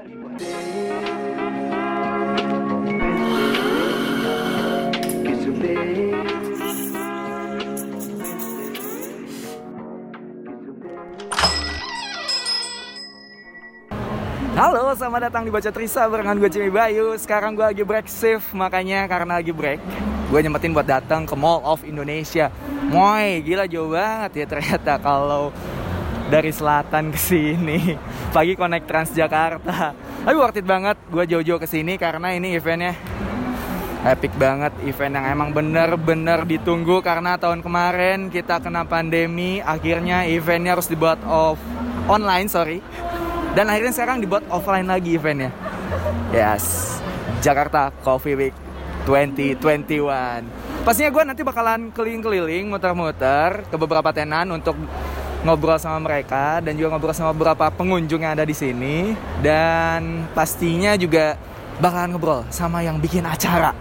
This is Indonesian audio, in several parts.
Halo, selamat datang di Baca Trisa barengan gue Jimmy Bayu. Sekarang gue lagi break shift, makanya karena lagi break, gue nyempetin buat datang ke Mall of Indonesia. Moy, gila jauh banget ya ternyata kalau dari selatan ke sini. Pagi connect Transjakarta. Tapi worth it banget gue jauh-jauh ke sini karena ini eventnya epic banget. Event yang emang bener-bener ditunggu karena tahun kemarin kita kena pandemi akhirnya eventnya harus dibuat off online sorry. Dan akhirnya sekarang dibuat offline lagi eventnya. Yes. Jakarta Coffee Week 2021 pastinya gue nanti bakalan keliling-keliling muter-muter ke beberapa tenan untuk ngobrol sama mereka dan juga ngobrol sama beberapa pengunjung yang ada di sini. Dan pastinya juga bakalan ngobrol sama yang bikin acara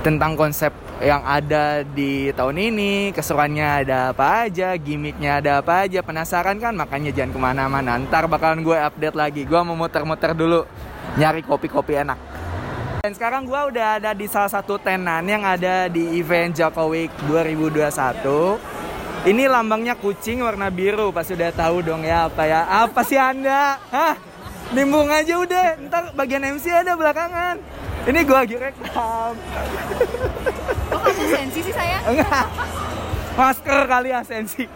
tentang konsep yang ada di tahun ini. Keseruannya ada apa aja gimmicknya ada apa aja penasaran kan? Makanya jangan ke mana-mana ntar bakalan gue update lagi. Gue mau muter-muter dulu nyari kopi-kopi enak. Dan sekarang gue udah ada di salah satu tenan yang ada di event Jokowi 2021 ini lambangnya kucing warna biru pasti udah tahu dong ya apa ya. Apa sih anda? Hah? Nimbung aja udah. Ntar bagian MC ada belakangan. Ini gue lagi rekam. Kok kamu sensi sih saya? enggak. Masker kali ya sensi.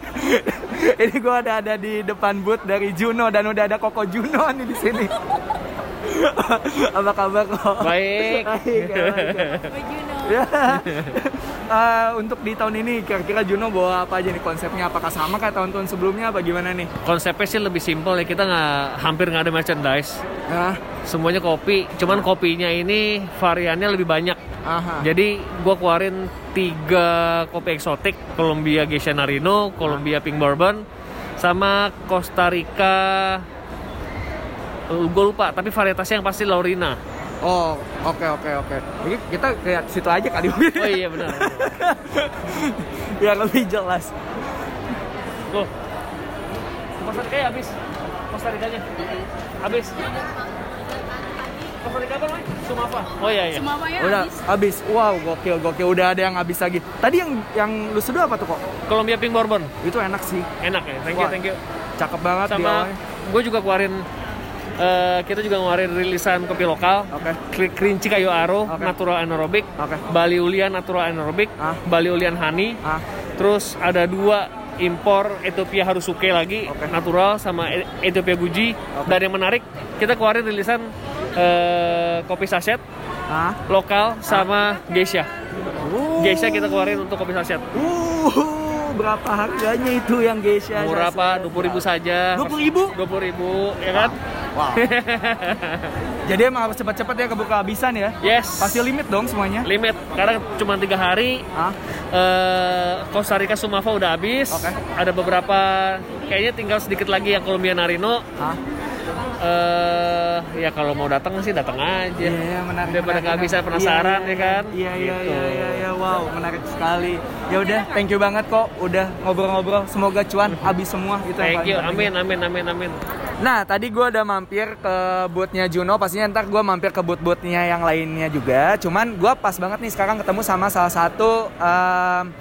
Ini gue ada ada di depan booth dari Juno dan udah ada Koko Juno nih di sini. Apa kabar kok Baik. Baik, ya, baik, ya. Juno. Eh, untuk di tahun ini kira-kira Juno bawa apa aja nih konsepnya apakah sama kayak tahun-tahun sebelumnya apa gimana nih Konsepnya sih lebih simpel ya. Kita nggak hampir nggak ada merchandise. Semuanya kopi. Cuman kopinya ini variannya lebih banyak. aha Jadi gua keluarin tiga kopi eksotik. Colombia Geisha Narino, Colombia Pink Bourbon, sama Costa Rica. Gue lupa, tapi varietasnya yang pasti Laurina. Oh oke oke oke ini kita kayak situ aja kali Oh iya benar. biar lebih jelas Tuh. Costa Rica ya habis. Costa Rica-nya. Habis. Costa Rica apa namanya? Sumava. Oh iya iya. Semuanya udah habis. wow gokil gokil udah ada yang habis lagi tadi yang yang lu seduh apa tuh kok Colombia Pink Bourbon. itu enak sih Enak ya. Thank you, Wah, thank you. cakep banget di Sama awalnya. gue juga keluarin eh, kita juga ngeluarin rilisan kopi lokal. oke Kri- Kerinci kayu aro, Oke. natural anaerobic, Oke. Bali Ulian natural anaerobic, Ah. Bali Ulian honey, ah terus ada dua impor Ethiopia Harusuke lagi, Oke. natural sama E- Ethiopia Guji. Oke. Dan yang menarik, kita keluarin rilisan eh, kopi saset ah lokal sama geisha. uh, Geisha kita keluarin untuk kopi saset. uh berapa harganya itu yang geisha Murah pak, dua ribu saja. 20.000? Dua puluh ribu, ya kan? wow. Jadi emang harus cepat-cepat ya kebuka habisan ya? Yes. pasti limit dong semuanya? Limit. Karena cuma tiga hari. Ah eh Costa Rica Sumava udah habis. Oke. ada beberapa kayaknya tinggal sedikit lagi yang Colombia Narino. Ah eh ya kalau mau datang sih datang aja Iya, iya, menarik. daripada nggak bisa penasaran Iya, ya kan Iya, iya, Gitu. iya, iya, iya, wow, menarik sekali. Ya udah, thank you banget kok udah ngobrol-ngobrol. Semoga cuan habis semua itu thank you amin amin amin amin Nah, tadi gue udah mampir ke boothnya Juno. Pastinya ntar gue mampir ke booth-boothnya yang lainnya juga. Cuman gue pas banget nih sekarang ketemu sama salah satu em,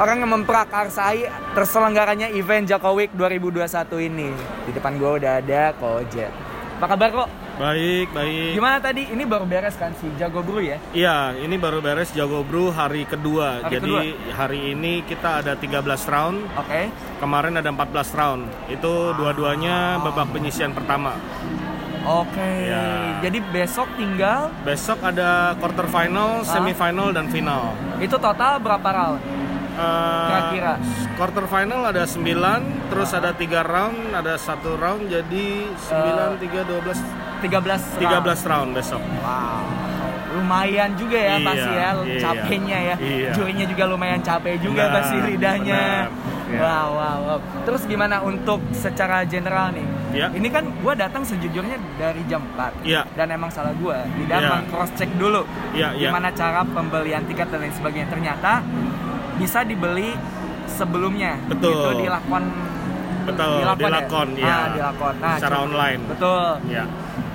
orang yang memprakarsai terselenggaranya event Jokowi 2021 ini. Di depan gue udah ada Kojet. Apa kabar kok? Baik, baik. Gimana tadi? Ini baru beres kan si Jago Brew ya? Iya, ini baru beres Jago Brew hari kedua. Hari Jadi hari ini kita ada 13 round, Oke. kemarin ada 14 round. Itu dua-duanya babak penyisian pertama. Oke. Ya. Jadi besok tinggal Besok ada quarter final, Ah. semifinal dan final. itu total berapa round? Kira-kira. quarter final ada 9, terus ada 3 round, ada satu round jadi 9 3 12 13 13 round besok. Wow. Lumayan juga ya Iya, pasti ya iya. capeknya ya. Iya. Jurinya juga lumayan capek juga Benar, pasti lidahnya. benar. Iya. Wow, wow, wow. Terus gimana untuk secara general nih? Iya. Ini kan gua datang sejujurnya dari jam 4. Iya. Dan emang salah gua. Di dalam Iya. cross check dulu. Iya. Gimana cara pembelian tiket dan lain sebagainya. Ternyata bisa dibeli sebelumnya. Betul. Itu di lakon Betul, di lakon, ya. iya. Ah, di lakon. Nah, Secara cuma- online. Betul. Ya.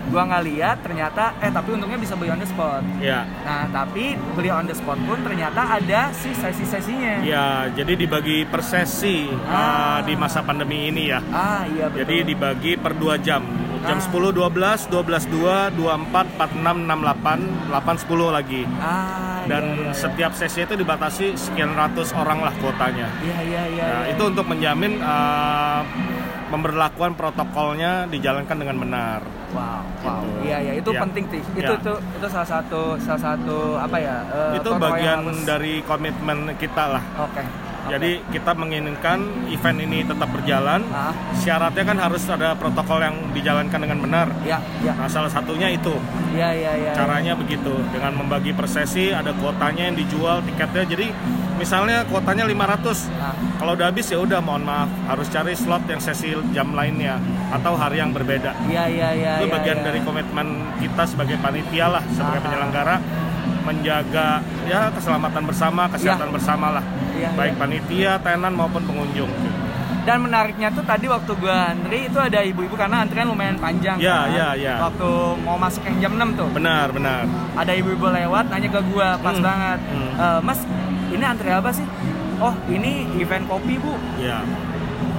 gua nggak lihat ternyata eh tapi untungnya bisa beli on the spot Ya. nah tapi beli on the spot pun ternyata ada si sesi-sesinya Ya, jadi dibagi per sesi Ah. uh, di masa pandemi ini ya. ah iya betul Jadi dibagi per 2 jam. Jam Ah. 10, 12, 12, 2, 24, 46, 68, 8, 10 lagi. ah Dan setiap sesi itu dibatasi sekian ratus orang lah kuotanya. iya iya iya Nah, iya. itu untuk menjamin uh, pemberlakuan protokolnya dijalankan dengan benar. Wow, wow. Gitu. Iya, iya, itu Ya. penting sih. Itu Ya. itu itu salah satu salah satu apa ya? eh, itu bagian harus- dari komitmen kita lah. Oke. oke. Jadi kita menginginkan event ini tetap berjalan. Syaratnya kan harus ada protokol yang dijalankan dengan benar. ya, ya. Nah, salah satunya itu. Iya, iya, iya. Caranya begitu, dengan membagi per sesi, ada kuotanya yang dijual tiketnya. Jadi misalnya kuotanya 500. Nah, Kalau udah habis ya udah mohon maaf, harus cari slot yang sesi jam lainnya atau hari yang berbeda. iya, iya, iya. itu iya, bagian iya. dari komitmen kita sebagai panitia lah, sebagai penyelenggara menjaga ya keselamatan bersama, kesehatan bersama lah. Iya, Baik iya. panitia, tenan maupun pengunjung. Dan menariknya tuh tadi waktu gua antri itu ada ibu-ibu karena antrian lumayan panjang Iya, kan. iya, iya. Waktu mau masuk yang jam 6 tuh. Benar, benar. Ada ibu-ibu lewat nanya ke gua pas Hmm, banget. hmm. "Eh, mas, ini antri apa sih? Oh, ini event kopi, Bu. Ya.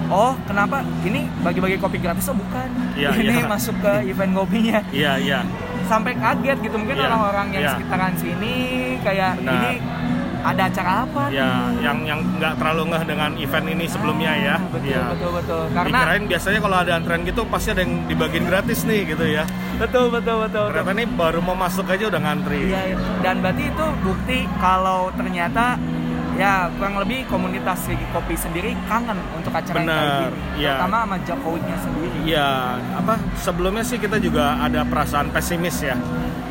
Oh, kenapa? Ini bagi-bagi kopi gratis? Oh, bukan. Iya, ini iya. masuk ke event kopinya. Iya, iya. Sampai kaget gitu. Mungkin Iya, orang-orang yang iya. sekitaran sini kayak Benar. ini ada acara apa? Ya, yang yang nggak terlalu ngeh dengan event ini sebelumnya ya. Ah, Betul, Iya. betul, betul. Karena Dikirain biasanya kalau ada antrean gitu pasti ada yang dibagiin gratis nih gitu ya. betul, betul, betul. betul. Ternyata nih baru mau masuk aja udah ngantri. Iya, iya. dan berarti itu bukti kalau ternyata ya kurang lebih komunitas Gigi Kopi sendiri kangen untuk acara yang kayak gini. iya. Terutama sama Jokowi-nya sendiri. Iya, apa sebelumnya sih kita juga ada perasaan pesimis ya.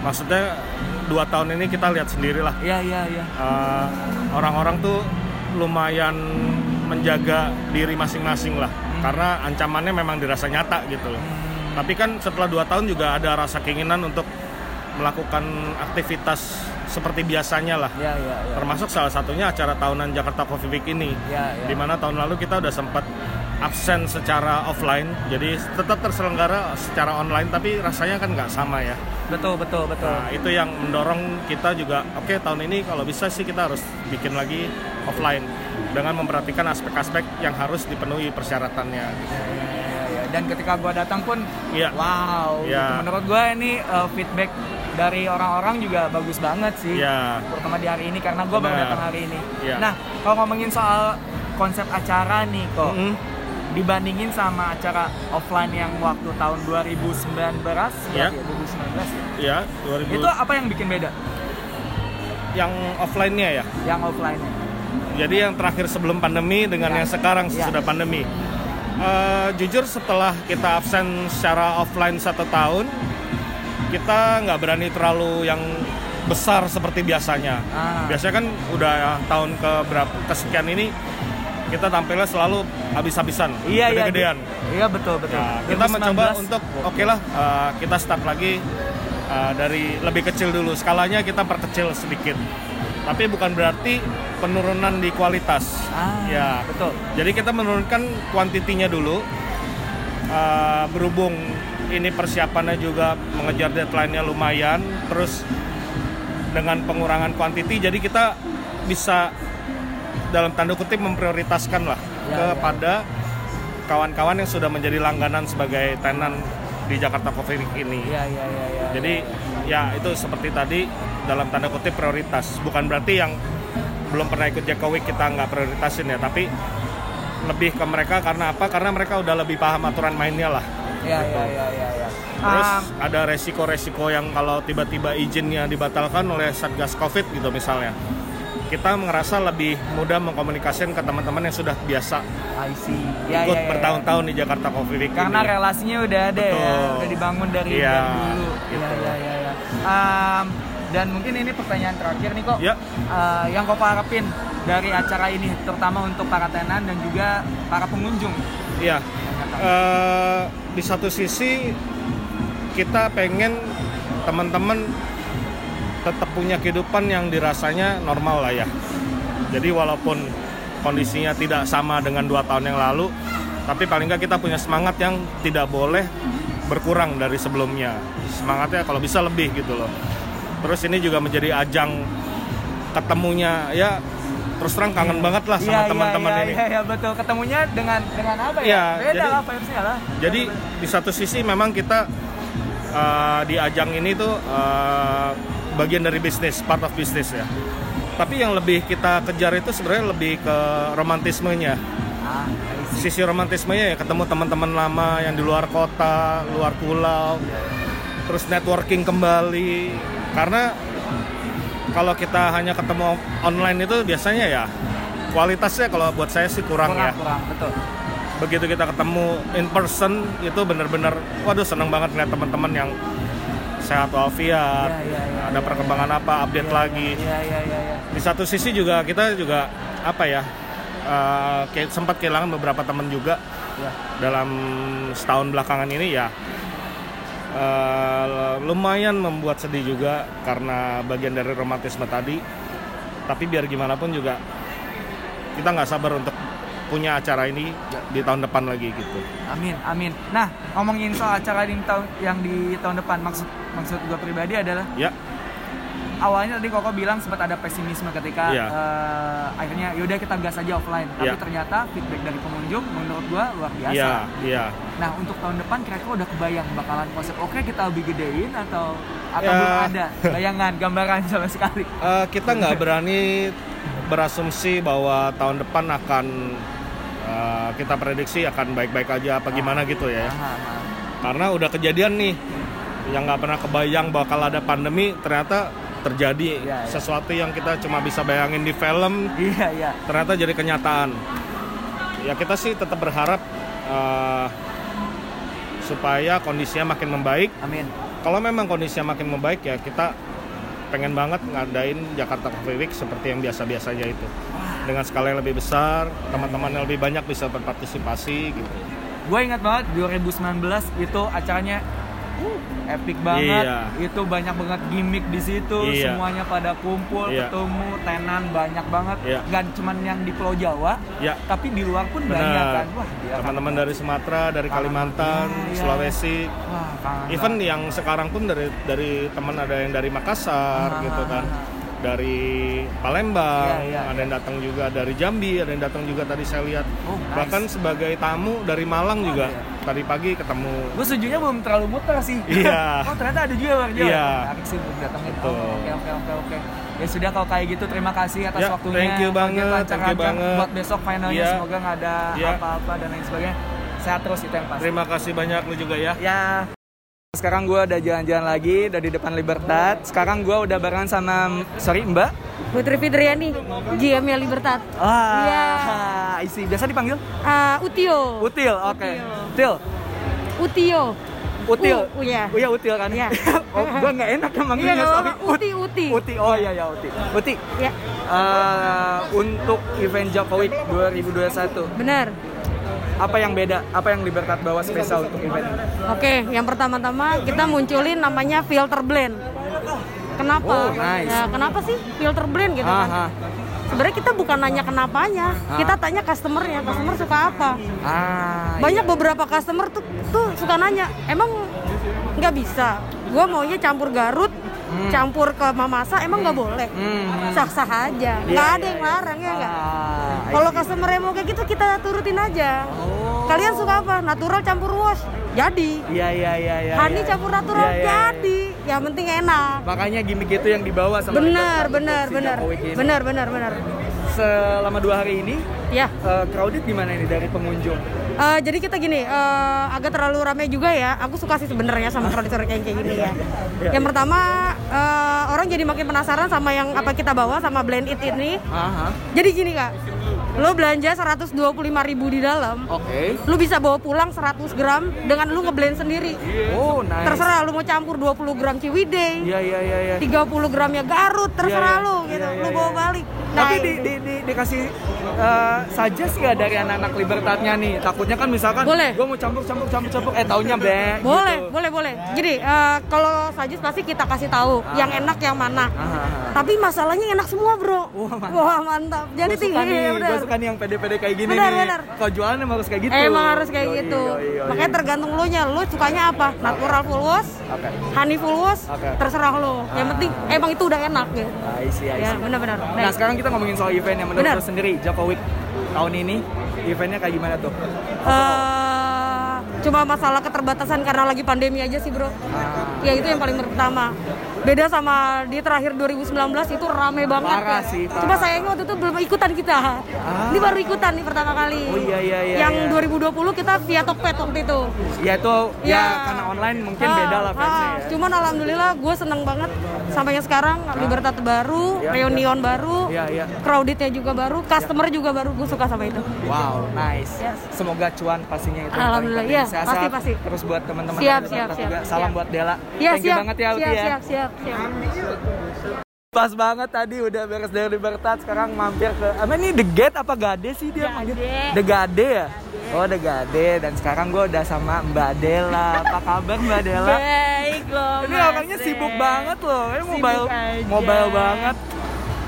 Maksudnya dua tahun ini kita lihat sendiri lah Iya, iya, iya. eh, orang-orang tuh lumayan menjaga diri masing-masing lah, karena ancamannya memang dirasa nyata gitu loh. Tapi kan setelah dua tahun juga ada rasa keinginan untuk melakukan aktivitas seperti biasanya lah. Iya, iya, iya. Termasuk salah satunya acara tahunan Jakarta Coffee Week ini. Iya, iya. Di mana tahun lalu kita udah sempat absen secara offline, jadi tetap terselenggara secara online, tapi rasanya kan nggak sama ya. Betul, betul, betul. Nah, itu yang mendorong kita juga, oke tahun ini kalau bisa sih kita harus bikin lagi offline dengan memperhatikan aspek-aspek yang harus dipenuhi persyaratannya. Iya, iya, iya. Dan ketika gua datang pun, Iya. wow. Iya. gitu. Menurut gua ini uh, feedback dari orang-orang juga bagus banget sih. Ya, Terutama di hari ini karena gua baru datang hari ini. Iya. Nah, kalau ngomongin soal konsep acara nih kok, Mm-mm. dibandingin sama acara offline yang waktu tahun 2019, Iya. berarti ya, 2019 ya. ya 2000 Itu apa yang bikin beda? yang offline-nya ya. Yang offline Jadi yang terakhir sebelum pandemi dengan Ya. yang sekarang Ya. sudah pandemi. Eh, jujur setelah kita absen secara offline satu tahun, kita nggak berani terlalu yang besar seperti biasanya. Ah. Biasanya kan udah tahun ke berapa kesekian ini kita tampilnya selalu habis-habisan, Iya, iya. gede-gedean. Iya, betul, betul. Nah, kita 2019, mencoba untuk oke lah eh, kita start lagi eh, dari lebih kecil dulu. Skalanya kita perkecil sedikit. Tapi bukan berarti penurunan di kualitas. Ah, ya. betul. Jadi kita menurunkan kuantitinya dulu. Eh, berhubung ini persiapannya juga mengejar deadline-nya lumayan, terus dengan pengurangan kuantiti, jadi kita bisa dalam tanda kutip memprioritaskan lah Ya, ya. kepada kawan-kawan yang sudah menjadi langganan sebagai tenan di Jakarta Coffee Week ini. Iya, iya, iya, iya. Jadi ya itu seperti tadi dalam tanda kutip prioritas. Bukan berarti yang belum pernah ikut Week kita nggak prioritasin ya, tapi lebih ke mereka karena apa? Karena mereka udah lebih paham aturan mainnya lah. Iya, iya, iya, iya, iya. Terus Um, ada resiko-resiko yang kalau tiba-tiba izinnya dibatalkan oleh Satgas Covid gitu misalnya. Kita merasa lebih mudah mengkomunikasikan ke teman-teman yang sudah biasa I see. Ya, ikut ya, ya. bertahun-tahun di Jakarta Coffee Week Karena ini. relasinya udah ada ya, Betul. udah dibangun dari, Iya, dari dulu. gitu. Iya, iya, iya. Ya. Um, dan mungkin ini pertanyaan terakhir nih kok. Ya. Uh, yang kau harapin dari acara ini, terutama untuk para tenan dan juga para pengunjung. Iya. Eh, di satu sisi kita pengen teman-teman tetap punya kehidupan yang dirasanya normal lah ya. Jadi walaupun kondisinya tidak sama dengan dua tahun yang lalu, tapi paling nggak kita punya semangat yang tidak boleh berkurang dari sebelumnya. Semangatnya kalau bisa lebih gitu loh. Terus ini juga menjadi ajang ketemunya ya terus terang kangen banget lah sama Iya, iya, teman-teman iya, ini. Iya, iya, betul. Ketemunya dengan dengan apa ya? Iya, Beda jadi- lah vibes-nya lah. Jadi di satu sisi memang kita uh, di ajang ini tuh uh, bagian dari bisnis, part of bisnis ya. Tapi yang lebih kita kejar itu sebenarnya lebih ke romantismenya. Ah. Sisi romantismenya ya ketemu teman-teman lama yang di luar kota, luar pulau, terus networking kembali. Karena kalau kita hanya ketemu online itu biasanya ya kualitasnya kalau buat saya sih kurang, kurang, ya kurang, betul. begitu kita ketemu in person itu bener-bener waduh seneng banget ngeliat teman-teman yang sehat walafiat Iya, iya, iya, ada perkembangan apa update lagi Iya, iya, iya, iya. di satu sisi juga kita juga apa ya kayak sempat kehilangan beberapa teman juga Iya. dalam setahun belakangan ini ya eh, lumayan membuat sedih juga karena bagian dari romantisme tadi. Tapi biar gimana pun juga kita nggak sabar untuk punya acara ini di tahun depan lagi gitu. Amin, amin. Nah, ngomongin soal acara di tahun yang di tahun depan maksud maksud gue pribadi adalah ya awalnya tadi Koko bilang sempat ada pesimisme ketika Iya. eh, akhirnya yaudah kita gas aja offline. Tapi Iya. ternyata feedback dari pengunjung menurut gua luar biasa. iya iya Nah untuk tahun depan kira-kira udah kebayang bakalan konsep oke kita lebih gedein atau atau Ya. belum ada bayangan gambaran sama sekali. Eh, kita nggak berani berasumsi bahwa tahun depan akan eh, kita prediksi akan baik-baik aja apa gimana gitu ya Aha, aha. karena udah kejadian nih yang nggak pernah kebayang bakal ada pandemi ternyata terjadi Iya, iya. sesuatu yang kita cuma bisa bayangin di film Iya iya. ternyata jadi kenyataan ya kita sih tetap berharap eh, supaya kondisinya makin membaik Amin. kalau memang kondisinya makin membaik ya kita pengen banget ngadain Jakarta Coffee Week seperti yang biasa-biasanya itu dengan skala yang lebih besar teman-teman yang lebih banyak bisa berpartisipasi gitu Gue ingat banget 2019 itu acaranya uh, epic banget. Iya. Itu banyak banget gimmick di situ. Iya. Semuanya pada kumpul, Iya. ketemu, tenan banyak banget. Iya. Gak cuman yang di Pulau Jawa, ya tapi di luar pun banyak kan. Wah, gila, teman-teman dari Sumatera dari Kalimantan Iya, iya. Sulawesi Wah, kangen even yang sekarang pun dari dari teman ada yang dari Ah, Makassar gitu ah, kan ah. dari Palembang Iya, iya, ada yang datang juga dari Jambi ada yang datang juga tadi saya lihat Oh, nice. bahkan sebagai tamu dari Malang juga iya. Tadi pagi ketemu Gue sejunya belum terlalu muter sih. Iya. oh ternyata ada juga Jawa. Iya. Menarik sih belum datangin. Oh, Oke oke oke oke. Ya sudah kalau kayak gitu terima kasih atas Ya, waktunya. thank you banget, lancar-lancar thank you banget. Buat besok finalnya Iya. semoga nggak ada Iya. apa-apa dan lain sebagainya. Sehat terus itu yang pasti. terima kasih banyak lu juga ya Ya. Sekarang gue udah jalan-jalan lagi dari depan Libertad. Sekarang gue udah barengan sama sorry Mbak. Putri Fidriani, GM-nya Libertad. Ah, Iya. isi biasa dipanggil Ah, Utio. Util. Oke. Util. Util. Utio. Util. U. Oh iya Util kan? Iya. oh, gue nggak enak kan manggilnya nggak sorry. Uti, Uti. Uti. Oh iya ya Uti. Uti. Ya, eh, untuk event Jokowi 2021 benar. apa yang beda? Apa yang Libertad bawa spesial untuk event? Oke, yang pertama-tama kita munculin namanya filter blend. Oh, Kenapa? nice. Ya, kenapa sih filter blend gitu Ah, kan? ah. Sebenarnya kita bukan nanya kenapanya, Ah. kita tanya customernya, customer suka apa. Ah, Banyak iya. beberapa customer tuh tuh suka nanya, emang nggak bisa? Gue maunya campur Garut, campur ke Mamasa, emang nggak boleh? Hmm. Sah-sah aja, Iya, nggak ada iya, yang iya. larang ya nggak? Ah, Kalau customer yang mau kayak gitu kita turutin aja. Oh. Kalian suka apa? Natural campur wash, jadi. Iya iya iya iya. Honey iya. campur natural, iya, iya. jadi. Yang penting enak. Makanya gimmick itu yang dibawa sama Benar, benar, benar, benar, benar, benar. Selama dua hari ini Ya, eh, crowded gimana ini dari pengunjung? Eh, jadi kita gini, eh, agak terlalu ramai juga ya. Aku suka sih sebenarnya sama crowd-crowd kayak kayak gini ya. Iya. Yang pertama, eh, orang jadi makin penasaran sama yang apa kita bawa sama blend it ini. Aha. Jadi gini kak, lo belanja 125.000 ribu di dalam, Oke. lo bisa bawa pulang 100 gram dengan lo ngeblend sendiri. Oh, nice. Terserah lo mau campur 20 gram Ciwidey, Iya iya iya iya. 30 gramnya Garut, Iya, terserah iya. lo gitu, Iya, iya, lo bawa iya. balik. Tapi Nah, di, di, di, dikasih eh, suggest nggak dari anak-anak libertatnya nih? Takutnya kan misalkan Boleh. gue mau campur campur campur campur eh taunya be. Boleh, gitu. boleh, boleh. Jadi eh, kalau sajis pasti kita kasih tahu yang enak yang mana. Ah, ah, ah. Tapi masalahnya enak semua, Bro. Wah, mantap. Wah, mantap. Jadi suka tinggi, nih, benar. gue suka nih yang pede-pede kayak gini Benar, nih. benar. Kalau jualan emang harus kayak gitu. Emang harus kayak Yoi, gitu. yoi, yoi. Makanya tergantung lu nya. Lu sukanya apa? Natural full wash, Oke. honey full wash, Oke. terserah lu. Yang Ah. penting emang itu udah enak gitu. See, I Ya, benar-benar. Nah sekarang kita ngomongin soal event yang menurut Benar. lo sendiri Jokowi tahun ini eventnya kayak gimana tuh? Eh, cuma masalah keterbatasan karena lagi pandemi aja sih, Bro. Ah, Ya itu yang paling pertama. Beda sama di terakhir 2019 itu rame banget. Parah ya. sih, parah. Cuma sayangnya waktu itu belum ikutan kita. Ini baru ikutan nih pertama kali. Oh, iya, iya, iya, Yang iya. 2020 kita via Tokped waktu itu. ya itu ya Ya. karena online mungkin Ah, beda lah ah. ya. Cuman alhamdulillah gue seneng banget sampainya sekarang Libertat baru, Ya, Reunion baru, Iya iya. crowdednya juga baru, customer juga baru. Gue suka sama itu. Wow, nice. Yes. Semoga cuan pastinya itu. Alhamdulillah, Sehat-sehat. pasti, pasti. Terus buat teman-teman Siap, siap, siap, juga. Salam siap. buat Dela. Ya Thank you siap, banget ya Uti siap, ya. siap, siap, siap. Pas banget tadi udah beres dari Libertad sekarang mampir ke apa ini The Gate apa Gade sih dia manggil? The Gade ya? Oh The Gade dan sekarang gue udah sama Mbak Dela. Apa kabar Mbak Dela? Baik loh. Ini orangnya sibuk banget loh. Ini Sibuk mobile aja. mobile banget.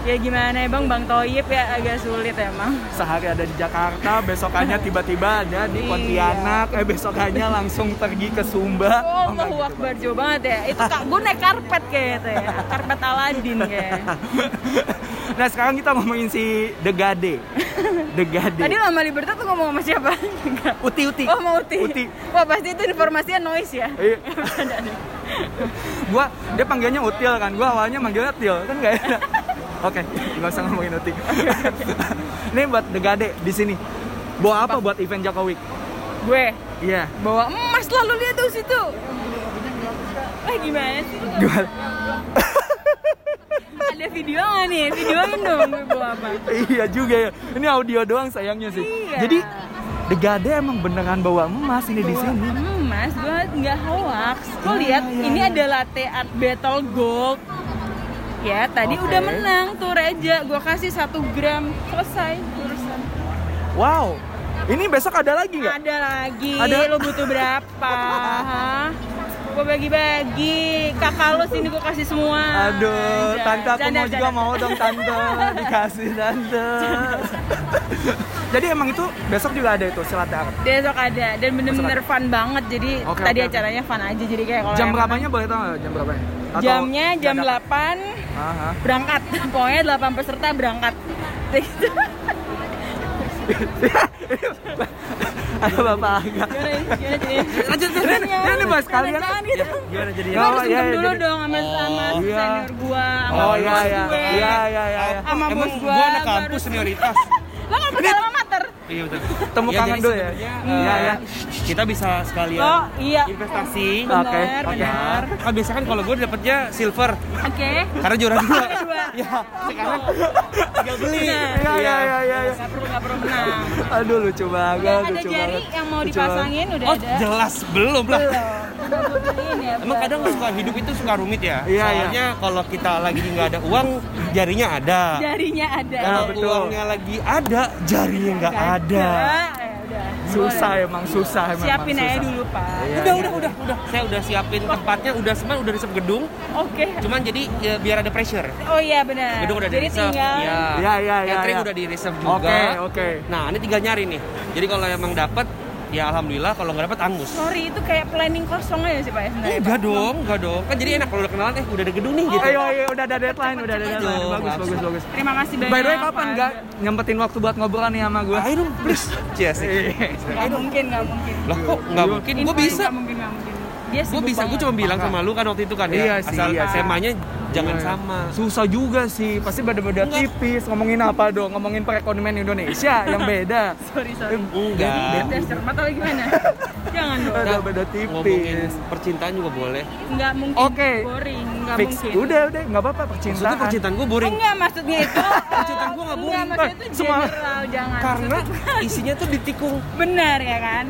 Ya gimana ya bang, Bang Toyib ya agak sulit emang. Sehari ada di Jakarta, besokannya tiba-tiba ada di Iya. Pontianak, eh besokannya langsung pergi ke Sumba. Oh, Allahu gitu. Akbar jauh banget ya. Itu kak, gue naik karpet kayak itu ya. Karpet Aladin kayak. nah sekarang kita ngomongin si The Gade. The Gade. Tadi lama Libertas tuh ngomong sama siapa? Uti Uti. Oh mau Uti. Uti. Wah pasti itu informasinya noise ya. Iya. gua dia panggilnya Util kan. Gua awalnya manggilnya Til kan gak enak. Oke, nggak usah ngomongin Uti. Ini buat The Gade di sini. Bawa apa, buat event Jokowi? Gue Iya. bawa emas lalu lihat tuh situ. Eh gimana sih? Gimana? Ada video nggak nih? Videoin dong gue bawa apa? iya juga ya. Ini audio doang sayangnya sih. Iya. Jadi The Gade emang beneran bawa emas ini di sini. emas, gue nggak hoax. Lo Ah, lihat, iya, ini iya. ada latte art battle gold. Ya, tadi Oke. udah menang tuh Reja. Gue kasih satu gram, selesai urusan. Wow. Ini besok ada lagi nggak? Ada lagi, Ada? lo butuh berapa? Gue bagi-bagi. Kakak lo sini gue kasih semua. Aduh, tante aku mau juga jangan. mau dong tante dikasih tante. Jadi emang itu besok juga ada itu silat art. Besok ada dan bener-bener fun banget. Jadi Oke, tadi oke. acaranya fun aja. Jadi kayak kalau Jam berapanya boleh tahu nggak? Jam berapa? menang- Jamnya jam 8 Aha. berangkat. Pokoknya 8 peserta berangkat. Ada bapak agak. Gimana jadi? Lanjut, ini, bahas kalian. Gitu. Gimana jadi? Gua harus Oh, iya, iya, dulu dong sama sama iya. senior gua, sama Oh bos iya iya. gue. Iya iya iya. Sama bos gua. gua anak kampus senioritas. Lo kan alma mater. Iya betul. Temu Ya, kangen dulu ya. Iya eh, ya. Kita bisa sekalian Oh iya. investasi. Oke, oke. benar. Kan biasa kan kalau gue dapetnya silver Oke. karena juara dua. Dua. Ya, sekarang tinggal beli. Iya iya iya iya. iya. Gak perlu gak perlu menang. Aduh lucu banget, ada lucu jari banget. yang mau dipasangin udah Oh, ada. jelas belum lah. Belum. Ya. Emang kadang suka hidup itu suka rumit ya. Iya, Soalnya kalau kita lagi nggak ada uang, jarinya ada. jarinya ada. Kalau betul. uangnya lagi ada, jarinya nggak ada. Ya udah. Susah Boleh. emang susah emang. Siapin susah. aja dulu, Pak. Iya, Udah, iya. udah, udah, udah. Saya udah siapin tempatnya, udah semua udah reserve gedung. Oke. Cuman jadi ya, biar ada pressure. Oh iya benar. Gedung udah di Jadi reserve. tinggal Iya. Iya, iya, iya, Catering iya. udah di reserve juga. Oke, oke. Nah, ini tinggal nyari nih. Jadi kalau emang dapat, ya alhamdulillah. Kalau nggak dapat angus. Sorry itu kayak planning kosong aja sih Pak ya sebenarnya. Enggak dong, enggak dong. Kan jadi enak kalau udah kenalan, eh udah ada gedung nih gitu. Ayo, ayo, udah ada deadline, udah ada deadline. cepet. Bagus, bagus, bagus. Terima kasih banyak. By the way, kapan nggak nyempetin waktu buat ngobrol nih sama gue? Ayo dong, please. Cheers. Nggak mungkin, nggak mungkin. Lah kok nggak mungkin? Gue bisa. Mungkin, nggak mungkin. Dia Gue bisa, gue cuma bilang sama lu kan waktu itu kan ya. Iya sih, Asal iya sih. temanya jangan Iya. sama. Susah juga sih, pasti beda-beda Enggak. tipis. Ngomongin apa dong? Ngomongin perekonomian Indonesia yang beda. Sorry, sorry. Enggak. Udah cermat atau gimana? Jangan dong. Beda-beda Ngomongin tipis. percintaan juga boleh. Nggak mungkin. Oke. Boring, nggak Fix. mungkin. Udah, udah, nggak apa-apa Maksudnya percintaan. percintaan gue boring. Enggak, maksudnya itu. Percintaan gua nggak boring. Enggak, maksudnya itu Semua- general, jangan. Karena isinya tuh ditikung. benar ya kan?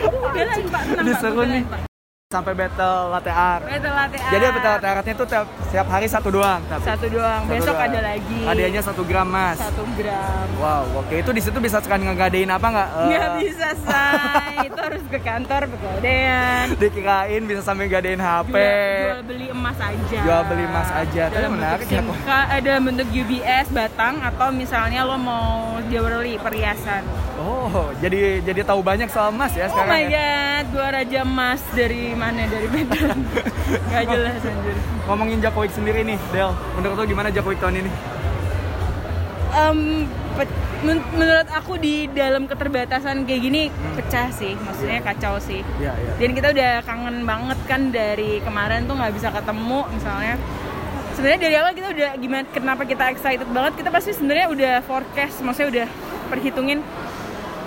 Udah lah, Pak. Tenang, Pak. Nih. Sampai battle latte art. Battle latte art. Jadi battle latte artnya tuh tiap, setiap hari satu doang. Tapi. Satu doang. Satu Besok doang. ada lagi. Hadiahnya satu gram mas. Satu gram. Wow, oke itu di situ bisa sekali ngegadein apa nggak? Eh, Nggak bisa say, itu harus ke kantor pegadaian. Dikirain bisa sambil gadein HP. Jual, jual beli emas aja. Jual beli emas aja. Tapi menarik ya, eh, dalam bentuk UBS batang atau misalnya lo mau jewelry perhiasan. Oh, jadi jadi tahu banyak soal emas ya Oh sekarang my ya. god, gua raja emas dari mana? Dari Medan. Gak jelas anjir. Ngomongin Jokowi sendiri nih, Del. Menurut lo gimana Jokowi tahun ini? Pe- men- menurut aku di dalam keterbatasan kayak gini pecah sih, maksudnya kacau sih. Iya, iya. Dan kita udah kangen banget kan dari kemarin tuh nggak bisa ketemu misalnya. Sebenarnya dari awal kita udah gimana kenapa kita excited banget kita pasti sebenarnya udah forecast maksudnya udah perhitungin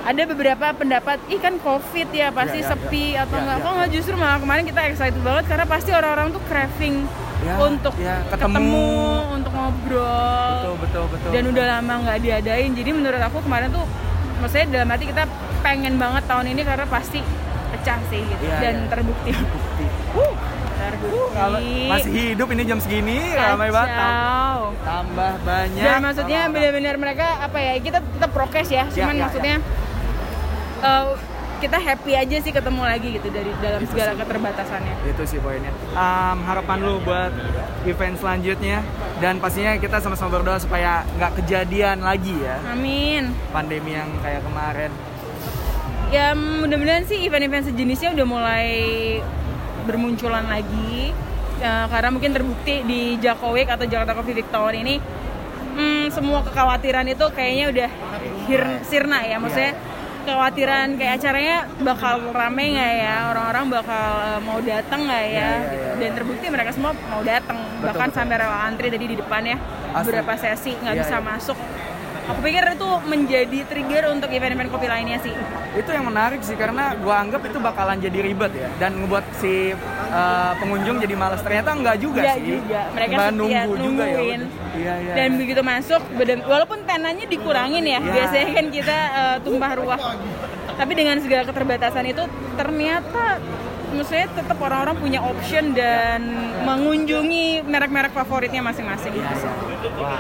ada beberapa pendapat ih kan covid ya pasti Iya, iya, sepi iya. atau Iya, enggak iya. kok nggak justru malah kemarin kita excited banget karena pasti orang-orang tuh craving Ya, untuk ya, ketemu. ketemu. untuk ngobrol Betul, betul, betul. dan udah lama nggak diadain jadi menurut aku kemarin tuh maksudnya dalam arti kita pengen banget tahun ini karena pasti pecah sih gitu Iya, dan iya. terbukti Bukti. terbukti masih hidup ini jam segini ramai banget. Tam- Kacau. Tambah banyak. dan maksudnya benar-benar mereka apa ya kita tetap prokes ya cuman ya, maksudnya eh, kita happy aja sih ketemu lagi gitu dari dalam Gitu segala sih. keterbatasannya. Itu sih poinnya. Em, harapan lu buat event selanjutnya. Dan pastinya kita sama-sama berdoa supaya nggak kejadian lagi ya. Amin. Pandemi yang kayak kemarin. ya mudah-mudahan sih event-event sejenisnya udah mulai bermunculan lagi. Ya, karena mungkin terbukti di Jakowik atau Jakarta Coffee Week tahun ini hmm, semua kekhawatiran itu kayaknya udah sirna ya. Maksudnya kekhawatiran kayak acaranya bakal rame nggak ya orang-orang bakal eh, mau datang nggak ya, iya, gitu. iya. dan terbukti mereka semua mau datang bahkan betul. sampai rela antri tadi di depan ya Asli. beberapa sesi nggak Iya, bisa iya. masuk aku pikir itu menjadi trigger untuk event-event kopi lainnya sih Itu yang menarik sih karena gua anggap itu bakalan jadi ribet ya dan ngebuat si uh, pengunjung jadi malas. Ternyata enggak juga Nggak sih. juga. Mereka setia, nunggu juga ya. Iya, iya. dan begitu masuk walaupun tenanya dikurangin ya Iya. biasanya kan kita eh, tumpah ruah tapi dengan segala keterbatasan itu ternyata maksudnya tetap orang-orang punya option dan mengunjungi merek-merek favoritnya masing-masing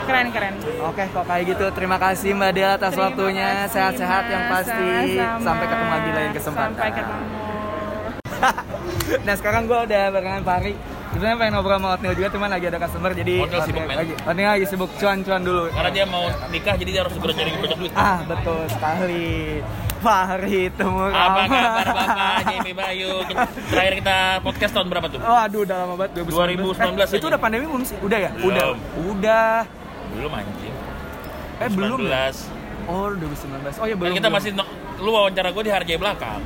keren keren Oke, kok kayak gitu. Terima kasih Mbak Del atas Terima waktunya. Sehat-sehat yang pasti. Sama-sama. Sampai ketemu lagi lain kesempatan. sampai ketemu nah sekarang gue udah barengan Fahri. Sebenarnya pengen ngobrol sama Otnil juga, cuman lagi ada customer jadi Otnil sibuk, men. lagi. Otnil lagi sibuk cuan-cuan dulu. Karena dia mau nikah jadi dia harus segera cari banyak duit. Ah betul sekali. Fahri temu Apa kabar Bapak JP Bayu? Terakhir kita podcast tahun berapa tuh? Oh aduh udah lama banget 2019. 2019 Eh, itu udah pandemi belum sih? Udah ya? Belum. Udah. Udah. Belum anjing. Eh belum ya? 19. Oh 2019. Oh Kan belum. kita belum. masih no- lu wawancara gue di Harjai belakang.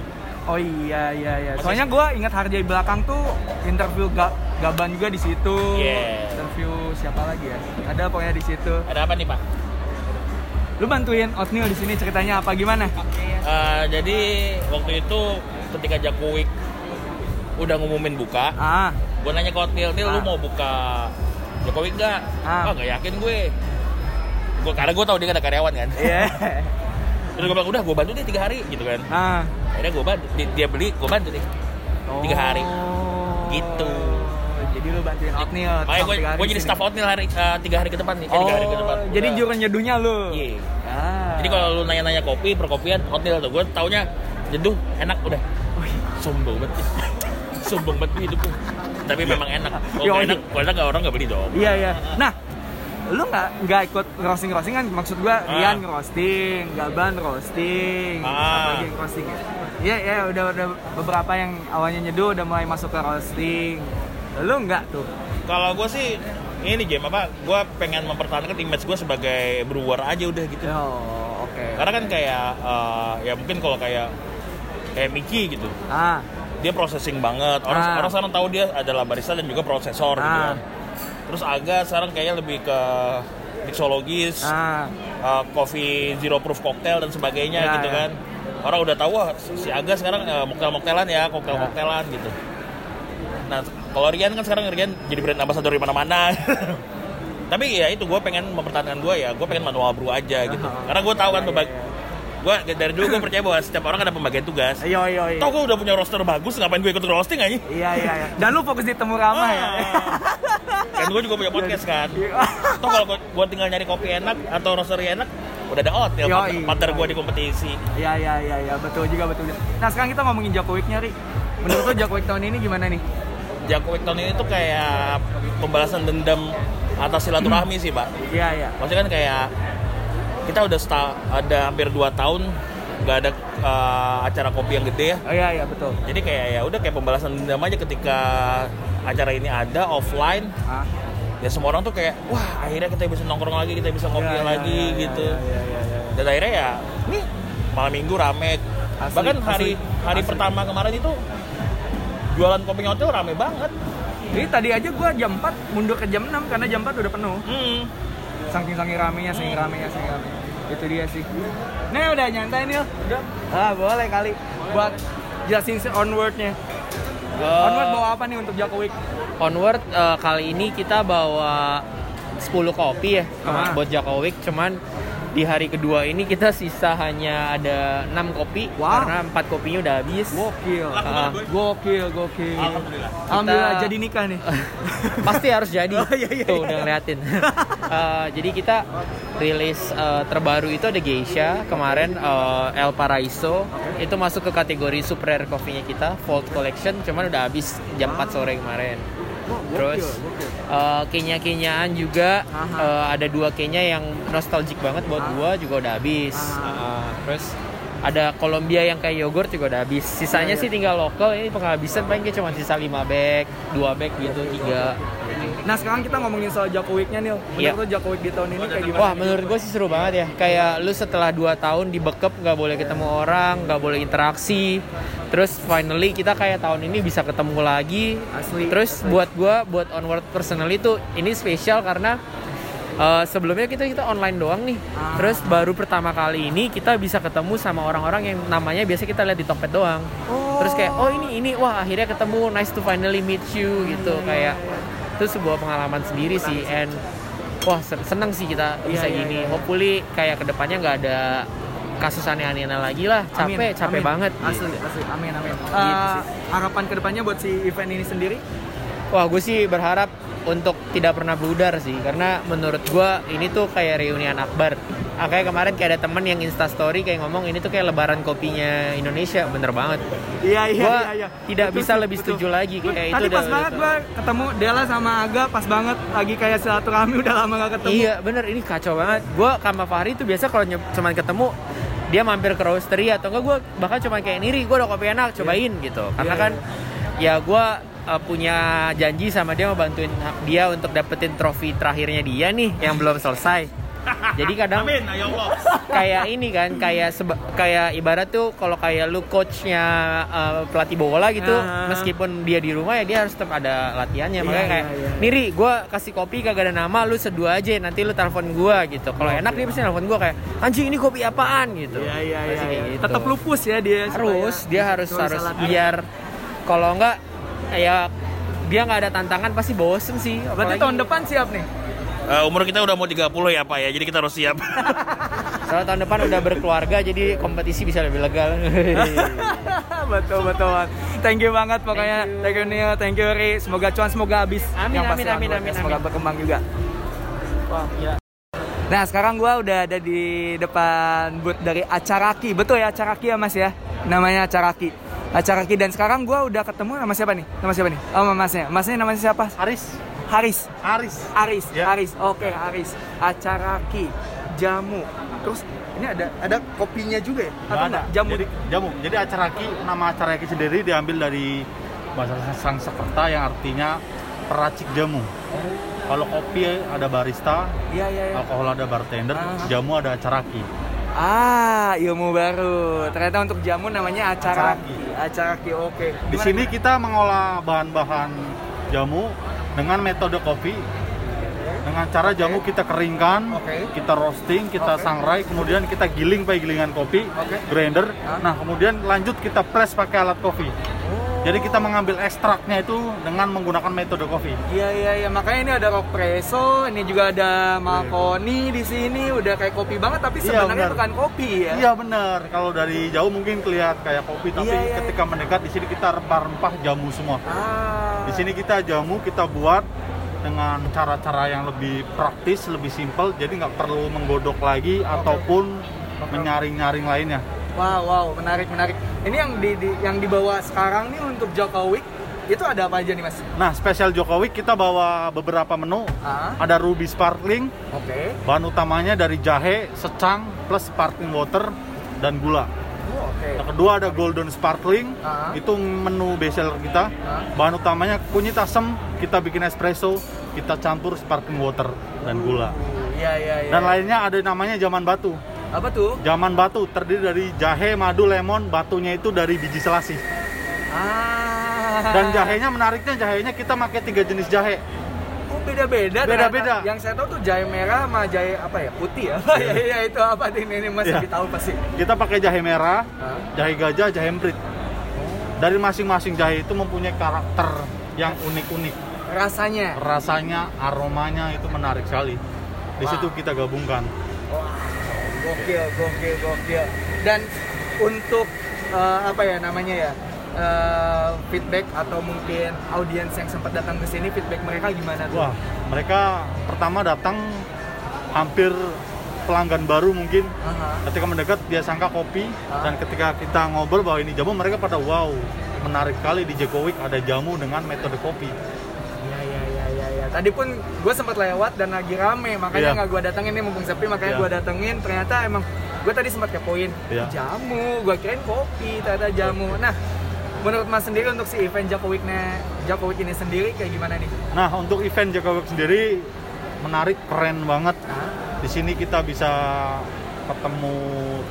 Oh iya iya iya. Masih- Soalnya gue ingat Harjai belakang tuh interview Ga- Gaban juga di situ. Yes. Interview siapa lagi ya? Ada pokoknya di situ. Ada apa nih Pak? Lu bantuin Otnil di sini ceritanya apa gimana? Eh, jadi waktu itu ketika Jakowik udah ngumumin buka, Ah, gue nanya ke Otnil, Nil lu Ah. mau buka Jakowik nggak? Ah. Ah nggak yakin gue. Gua, karena gue tahu dia ada karyawan kan. iya. Terus gue bilang udah gue bantu deh tiga hari gitu kan. ah. Akhirnya gue bantu, Di- dia beli gue bantu deh. Tiga hari. Oh. Gitu. Jadi lu bantuin Otnil. Makanya gue gue di jadi staff outnil hari eh, tiga hari ke depan nih, eh, tiga hari ke depan. Oh, jadi Udah. juru nyeduhnya lu. Iya. Ah. Jadi kalau lu nanya-nanya kopi, perkopian, outnil tuh gue taunya jeduh enak udah. Oh, iya. Sombong banget. Sombong banget hidup. Tapi memang enak. Kalau nggak iya. enak, kalau enak orang nggak beli dong. Iya iya. Nah, lu nggak nggak ikut roasting roasting kan? Maksud gua Ah. Rian roasting, Gaban roasting, Ah. apa lagi roasting ya? Iya iya udah udah beberapa yang awalnya nyeduh udah mulai masuk ke roasting. Lu nggak tuh? Kalau gue sih ini game apa? Gue pengen mempertahankan image gue sebagai brewer aja udah gitu. Oh oke. Karena kan kayak eh, ya mungkin kalau kayak kayak Mickey gitu. Ah dia processing banget. Orang Ah. orang sekarang tahu dia adalah barista dan juga prosesor gitu Ah. kan. Terus Aga sekarang kayaknya lebih ke mixologis, ah uh, coffee zero proof cocktail dan sebagainya Ya, gitu ya. kan. Orang udah tahu wah si Aga sekarang uh, moktel-moktelan ya, koktel-koktelan gitu. Nah, kalau Rian kan sekarang Rian jadi brand ambassador di mana-mana. Tapi ya itu gue pengen mempertahankan gue ya, gue pengen manual brew aja gitu. Ah, Karena gue tahu kan iya, iya. Gue dari dulu gue percaya bahwa setiap orang ada pembagian tugas. Iya iya iya. Gue udah punya roster bagus, ngapain gue ikut roasting aja? Iya iya iya. Dan lu fokus di temu ramah ya. Kan gue juga punya podcast kan. Toh kalau gua- gue tinggal nyari kopi enak atau roastery enak, udah ada out ya partner gue di kompetisi. Iya iya iya iya betul juga betul. Nah sekarang kita ngomongin Jokowi nyari. Menurut lu Jokowi tahun ini gimana nih? Jakowi tahun ini tuh kayak pembalasan dendam atas silaturahmi sih, Pak. Iya iya. Maksudnya kan kayak kita udah sta- ada hampir 2 tahun nggak ada uh, acara kopi yang gede ya. Oh iya iya betul. Jadi kayak ya udah kayak pembalasan dendam aja ketika acara ini ada offline. Ah. Ya semua orang tuh kayak wah akhirnya kita bisa nongkrong lagi, kita bisa ngopi iya, lagi iya, gitu. iya, iya, iya, iya. Dan akhirnya ya nih malam minggu rame. Asli, Bahkan hari asli, hari asli. pertama kemarin itu jualan kopi hotel rame banget. Jadi tadi aja gua jam 4 mundur ke jam 6 karena jam 4 udah penuh. Hmm. Saking saking ramenya, saking ramenya, saking ramenya. Itu dia sih. Nih udah nyantai nih. Udah. Ah, boleh kali buat jelasin si onward-nya. Onward bawa apa nih untuk Jokowi? Onward eh, kali ini kita bawa 10 kopi ya Ah. buat Jakowik cuman di hari kedua ini kita sisa hanya ada 6 kopi Wow. karena 4 kopinya udah habis. Gokil. Boy. Gokil, gokil. Alhamdulillah. Alhamdulillah Kita- jadi nikah nih. Pasti harus jadi. Oh, iya, iya, Tuh iya. udah ngeliatin. Eh, jadi kita rilis eh, terbaru itu ada Geisha kemarin eh, El Paraiso itu masuk ke kategori super rare coffee-nya kita Vault Collection cuman udah habis jam 4 sore kemarin. Terus gokil. eh, kenya-kenyaan juga Aha. eh, ada dua kenya yang nostalgic banget buat gua juga udah habis. Eh, terus ada Colombia yang kayak yogurt juga udah habis. Sisanya Iya, iya. sih tinggal lokal ini penghabisan paling cuma sisa 5 bag, 2 bag gitu, 3. Nah sekarang kita ngomongin soal Jokowi-nya nih. Menurut lu Jokowi di tahun ini kayak gimana? Wah menurut gue sih seru banget ya Kayak lu setelah 2 tahun dibekep nggak boleh ketemu orang nggak boleh interaksi Terus finally kita kayak tahun ini bisa ketemu lagi Asli. Terus buat gua buat onward personally tuh ini spesial karena eh, sebelumnya kita kita online doang nih Ah. Terus baru pertama kali ini kita bisa ketemu sama orang-orang yang namanya biasa kita lihat di Tokped doang Oh. Terus kayak oh ini ini wah akhirnya ketemu nice to finally meet you gitu Iya, kayak itu sebuah pengalaman sendiri sih and wah sen- seneng sih kita bisa iya, gini iya. hopefully kayak ke depannya nggak ada kasus aneh-aneh lagi lah capek Amin, capek amin. banget Asli, asli. Amin, amin. Gitu Eh, sih. harapan ke depannya buat si event ini sendiri? wah gue sih berharap untuk tidak pernah bludar sih karena menurut gue ini tuh kayak reunian akbar Ah, kayak kemarin kayak ada temen yang insta story kayak ngomong ini tuh kayak lebaran kopinya Indonesia bener banget Iya, iya, Gua iya, iya. tidak Betul bisa sih, lebih betul. setuju lagi, kayak itu Tadi pas udah banget tahu. gua ketemu Dela sama Aga pas banget lagi kayak silaturahmi udah lama gak ketemu. Iya bener ini kacau banget. Gue sama Fahri tuh biasa kalau cuman ketemu dia mampir ke roastery atau enggak gue bahkan cuma kayak niri gue udah kopi enak cobain gitu. Karena Iya, kan ya gue uh, punya janji sama dia mau bantuin dia untuk dapetin trofi terakhirnya dia nih yang belum selesai. Jadi kadang Amin, ya Allah. kayak ini kan kayak seba- kayak ibarat tuh kalau kayak lu coachnya uh, pelatih bola gitu Ah. meskipun dia di rumah ya dia harus tetap ada latihannya Iya, makanya kayak iya, iya. Niri gue kasih kopi kagak ada nama lu seduh aja nanti lu telepon gue gitu kalau enak dia pasti telepon gue kayak anjing ini kopi apaan gitu Iya, iya, iya. Pasti kayak iya. gitu. Tetap lupus ya dia. harus dia harus harus biar kalau enggak ya dia nggak ada tantangan pasti bosen sih Berarti tahun depan siap nih. Eh, umur kita udah mau 30 ya Pak ya, jadi kita harus siap. soalnya tahun depan udah berkeluarga jadi kompetisi bisa lebih legal betul betul. Thank you banget pokoknya. Thank you Neo, thank you Ri. Semoga cuan semoga habis. Amin, Yang amin, amin, amin, Semoga amin. berkembang juga. Wah, ya. Nah sekarang gua udah ada di depan booth dari Acaraki Betul ya Acaraki ya mas ya Namanya Acaraki Acaraki dan sekarang gua udah ketemu sama siapa nih? Nama siapa nih? Oh sama masnya Masnya namanya siapa? Aris, Haris Aris. Aris, Ya. Aris, oke Aris Acaraki Jamu Terus ini ada ada kopinya juga ya? Atau Nggak enggak? Jamu Jadi jamu. Jadi acaraki nama acaraki sendiri diambil dari bahasa Sanskerta yang artinya peracik jamu. Kalau kopi ada barista, Iya iya iya alkohol ada bartender, Ah. jamu ada acaraki. Ah, ilmu baru. Ternyata untuk jamu namanya acaraki. Acaraki, oke. Di Gimana, sini kita mengolah bahan-bahan jamu dengan metode kopi. Dengan cara jamu kita keringkan, Oke. kita roasting, kita Oke. sangrai, kemudian kita giling pakai gilingan kopi, Oke. grinder. Nah, kemudian lanjut kita press pakai alat kopi. Jadi kita mengambil ekstraknya itu dengan menggunakan metode kopi. Iya iya iya makanya ini ada Rockpresso, ini juga ada Malconi di sini udah kayak kopi banget tapi Iya, sebenarnya benar. bukan kopi ya. Iya benar. Kalau dari jauh mungkin kelihatan kayak kopi, tapi Iya, iya, ketika mendekat di sini kita rempah-rempah jamu semua. Ah. Di sini kita jamu kita buat dengan cara-cara yang lebih praktis, lebih simpel, jadi nggak perlu menggodok lagi ataupun menyaring-nyaring lainnya. Wow wow menarik menarik. Ini yang di, di- yang dibawa sekarang nih untuk Jokowi itu ada apa aja nih mas? Nah, spesial Jokowi kita bawa beberapa menu. Ah. Ada ruby sparkling, Oke. bahan utamanya dari jahe, secang, plus sparkling water dan gula. Oh, Oke. Yang kedua ada golden sparkling, Ah. itu menu bestseller kita. Ah. Bahan utamanya kunyit asam, kita bikin espresso, kita campur sparkling water dan gula. Iya iya iya. Dan lainnya ada namanya zaman batu. Apa tuh? Zaman batu terdiri dari jahe, madu, lemon, batunya itu dari biji selasih. Ah. Dan jahenya menariknya jahenya kita pakai tiga jenis jahe. Oh beda-beda. Beda-beda. ternyata. Yang saya tahu tuh jahe merah sama jahe apa ya putih ya. Iya iya itu apa ini mas Iya. lebih tahu pasti. Kita pakai jahe merah, Hah? jahe gajah, jahe emprit. Dari masing-masing jahe itu mempunyai karakter yang unik-unik. Rasanya. Rasanya, aromanya itu menarik sekali. Di situ kita gabungkan. Wah, gokil, gokil, gokil. Dan untuk eh, apa ya namanya ya eh, feedback atau mungkin audiens yang sempat datang ke sini feedback mereka gimana tuh? Wah, mereka pertama datang hampir pelanggan baru mungkin. Aha. Ketika mendekat dia sangka kopi Ah. dan ketika kita ngobrol bahwa ini jamu mereka pada wow menarik kali di Jekowik ada jamu dengan metode kopi. Tadi pun gue sempat lewat dan lagi rame, makanya Iya. nggak gue datengin nih mumpung sepi, makanya Iya. gue datengin. Ternyata emang gue tadi sempat kepoin Iya. jamu, gue kirain kopi, ternyata jamu. Nah, menurut Mas sendiri untuk si event Jakowiknya Jakowik ini sendiri kayak gimana nih? Nah, untuk event Jekowik sendiri menarik, keren banget. Hah? Di sini kita bisa ketemu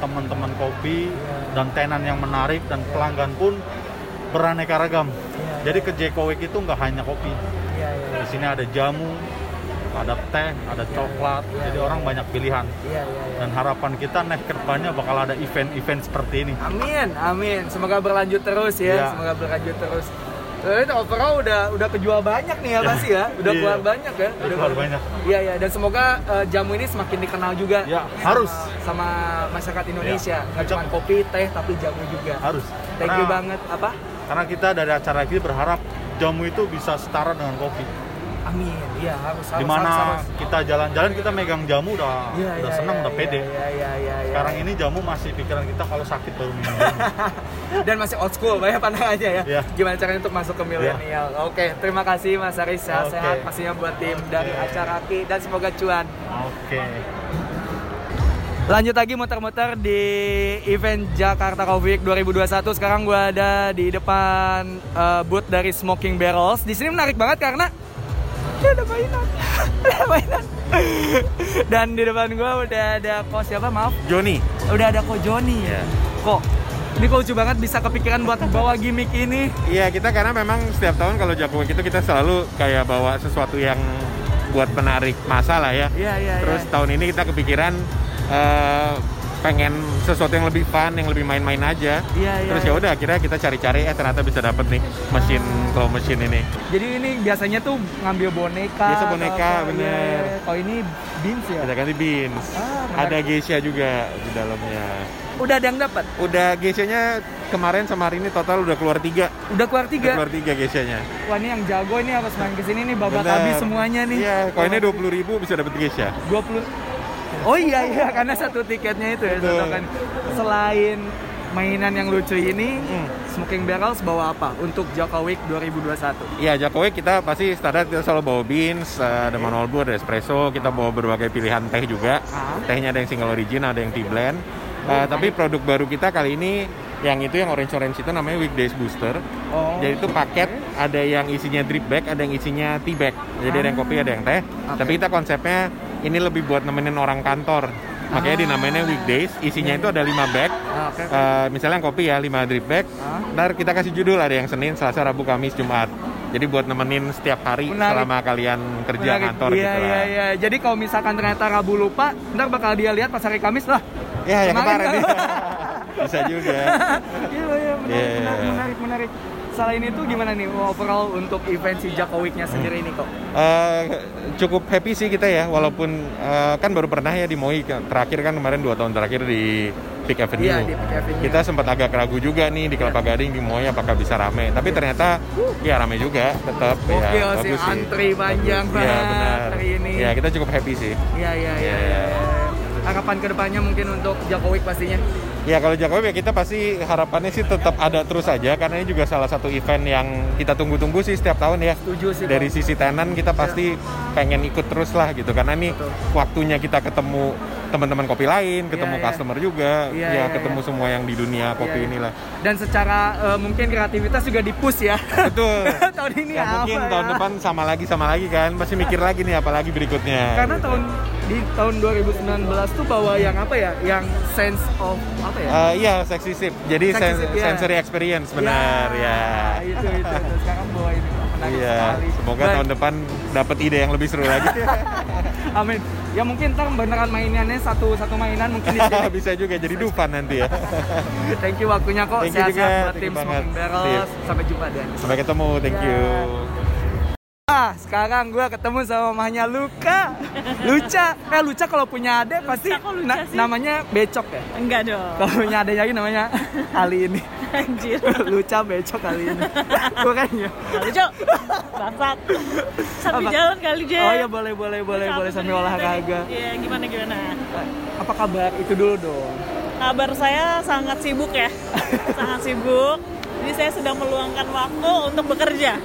teman-teman kopi dan tenan yang menarik dan pelanggan pun beraneka ragam. Jadi ke Jekowik itu nggak hanya kopi. Iya iya Di sini ada jamu, ada teh, ada coklat. Jadi orang banyak pilihan. iya iya. iya. Dan harapan kita next ke depannya bakal ada event-event seperti ini. Amin, amin. Semoga berlanjut terus ya. Iya. Semoga berlanjut terus. Itu overall udah udah kejual banyak nih ya pasti ya. Udah Iya. keluar banyak ya. Udah keluar banyak. Iya iya. Dan semoga eh, jamu ini semakin dikenal juga. Ya, harus. sama masyarakat Indonesia. Iya. Nggak cuma kopi, teh, tapi jamu juga. Harus. Thank you Karena- banget. Apa? Karena kita dari acara ini berharap jamu itu bisa setara dengan kopi. Amin. Iya harus. harus Di mana harus, harus. kita jalan-jalan kita megang jamu udah Iya, udah iya, senang, iya, udah pede. Iya iya iya. iya. Sekarang ini jamu masih pikiran kita kalau sakit baru minum dan masih old school banyak pandangannya ya. Iya. Gimana caranya untuk masuk ke milenial? Oke, terima kasih Mas Aris sehat-sehat Oke. pastinya buat tim dari acara Ki dan semoga cuan. Oke. Lanjut lagi muter-muter di event Jakarta Coffee Week 2021. Sekarang gua ada di depan eh, booth dari Smoking Barrels. Di sini menarik banget karena ya ada mainan. ada mainan. Dan di depan gua udah ada kok siapa? Maaf. Joni. Udah ada kok Joni. Iya. Kok ini kok lucu banget bisa kepikiran buat bawa gimmick ini. Iya kita karena memang setiap tahun kalau Jakowik itu kita selalu kayak bawa sesuatu yang buat menarik masa lah ya. Iya, iya, Terus iya. tahun ini kita kepikiran eh, pengen sesuatu yang lebih fun, yang lebih main-main aja. Iya, iya, Terus iya. ya udah akhirnya kita cari-cari eh ternyata bisa dapet nih mesin claw mesin ini. Jadi ini biasanya tuh ngambil boneka. Biasa boneka, apa. bener. Iya, iya. Oh ini beans ya? Kita ganti beans. Ah. Ada geisha juga di dalamnya. Udah ada yang dapat? Udah geishanya kemarin sama hari ini total udah keluar tiga. Udah keluar Udah tiga. keluar tiga geishanya. Wah ini yang jago ini harus main ke sini nih babat Bener. habis semuanya nih. Iya, koinnya dua puluh ribu bisa dapet geisha. 20 Oh iya iya karena satu tiketnya itu ya Betul. satu kan. Selain mainan yang lucu ini, Hmm. Smoking Barrels bawa apa untuk Week 2021? Iya, Jakowik kita pasti standar kita selalu bawa beans, eh, ada manual brew, ada espresso, kita bawa berbagai pilihan teh juga. Ah. Tehnya ada yang single origin, ada yang tea blend. Eh, tapi produk baru kita kali ini yang itu yang orange orange itu namanya weekdays booster. Oh. Jadi itu paket ada yang isinya drip bag, ada yang isinya tea bag. Jadi ada yang kopi, ada yang teh. Tapi kita konsepnya ini lebih buat nemenin orang kantor. Makanya dinamainnya weekdays. Isinya itu ada 5 bag. Ah, oke. Eh, misalnya yang kopi ya 5 drip bag. Ah. Ntar kita kasih judul ada yang Senin, Selasa, Rabu, Kamis, Jumat. Jadi buat nemenin setiap hari Menarik. selama kalian kerja Menarik. kantor iya, gitu lah. Iya iya Jadi kalau misalkan ternyata Rabu lupa, ntar bakal dia lihat pas hari Kamis lah. Ya, yang Kemarin. kemarin. Bisa juga. Iya iya menarik, Iya. menarik menarik menarik. selain itu gimana nih overall untuk event si Jaka Week-nya sendiri ini kok? Eh, cukup happy sih kita ya, walaupun eh, kan baru pernah ya di MOI terakhir kan kemarin dua tahun terakhir di Peak Avenue. Iya, di Peak Avenue. Kita sempat agak ragu juga nih di Kelapa Gading di MOI apakah bisa rame. Tapi ternyata ya rame juga, tetap ya Gokil sih, bagus sih. antri panjang. Iya banget benar. hari ini. Ya kita cukup happy sih. Iya iya iya. Iya. Harapan ke depannya mungkin untuk Week pastinya. Ya kalau Jakob ya kita pasti harapannya sih tetap ada terus aja karena ini juga salah satu event yang kita tunggu-tunggu sih setiap tahun ya. Setuju sih. Dari sisi tenan kita pasti pengen ikut terus lah gitu karena ini Betul. waktunya kita ketemu teman-teman kopi lain, ketemu Iya, iya. customer juga, Iya, ya iya, ketemu iya. semua yang di dunia kopi Iya, iya. inilah. Dan secara eh, mungkin kreativitas juga dipus ya. Betul. tahun ini ya mungkin apa tahun ya? depan sama lagi sama lagi kan, pasti mikir lagi nih apalagi berikutnya. Karena tahun di tahun 2019 tuh bawa yang apa ya? Yang sense of apa ya? Eh, iya, sexy sip. Jadi Sexy sen- sip, iya. sensory experience benar ya. Itu itu, itu. Menarik Iya, sekali. semoga Baik. tahun depan dapat ide yang lebih seru lagi. Amin. Ya mungkin ntar beneran mainannya satu satu mainan mungkin. Bisa juga jadi Dufan nanti ya. Thank you waktunya kok. Thank you Sehat-sehat juga. tim. Smoking Barrels. Sampai jumpa dan. Sampai ketemu, thank you. Ah, sekarang gue ketemu sama mamanya Luka. Luca. Eh, Luca kalau punya adek pasti Luca na- sih? namanya Becok ya. Enggak dong. Kalau punya adek lagi namanya Ali ini. Anjir. Luca Becok kali ini. Bukan ya? Kali, Cok. Bangsat. Sambil Apa? jalan kali, Jen. Oh ya boleh boleh boleh boleh sambil olahraga. Iya, gimana gimana? Apa kabar? Itu dulu dong. Kabar saya sangat sibuk ya. sangat sibuk. Jadi saya sedang meluangkan waktu untuk bekerja.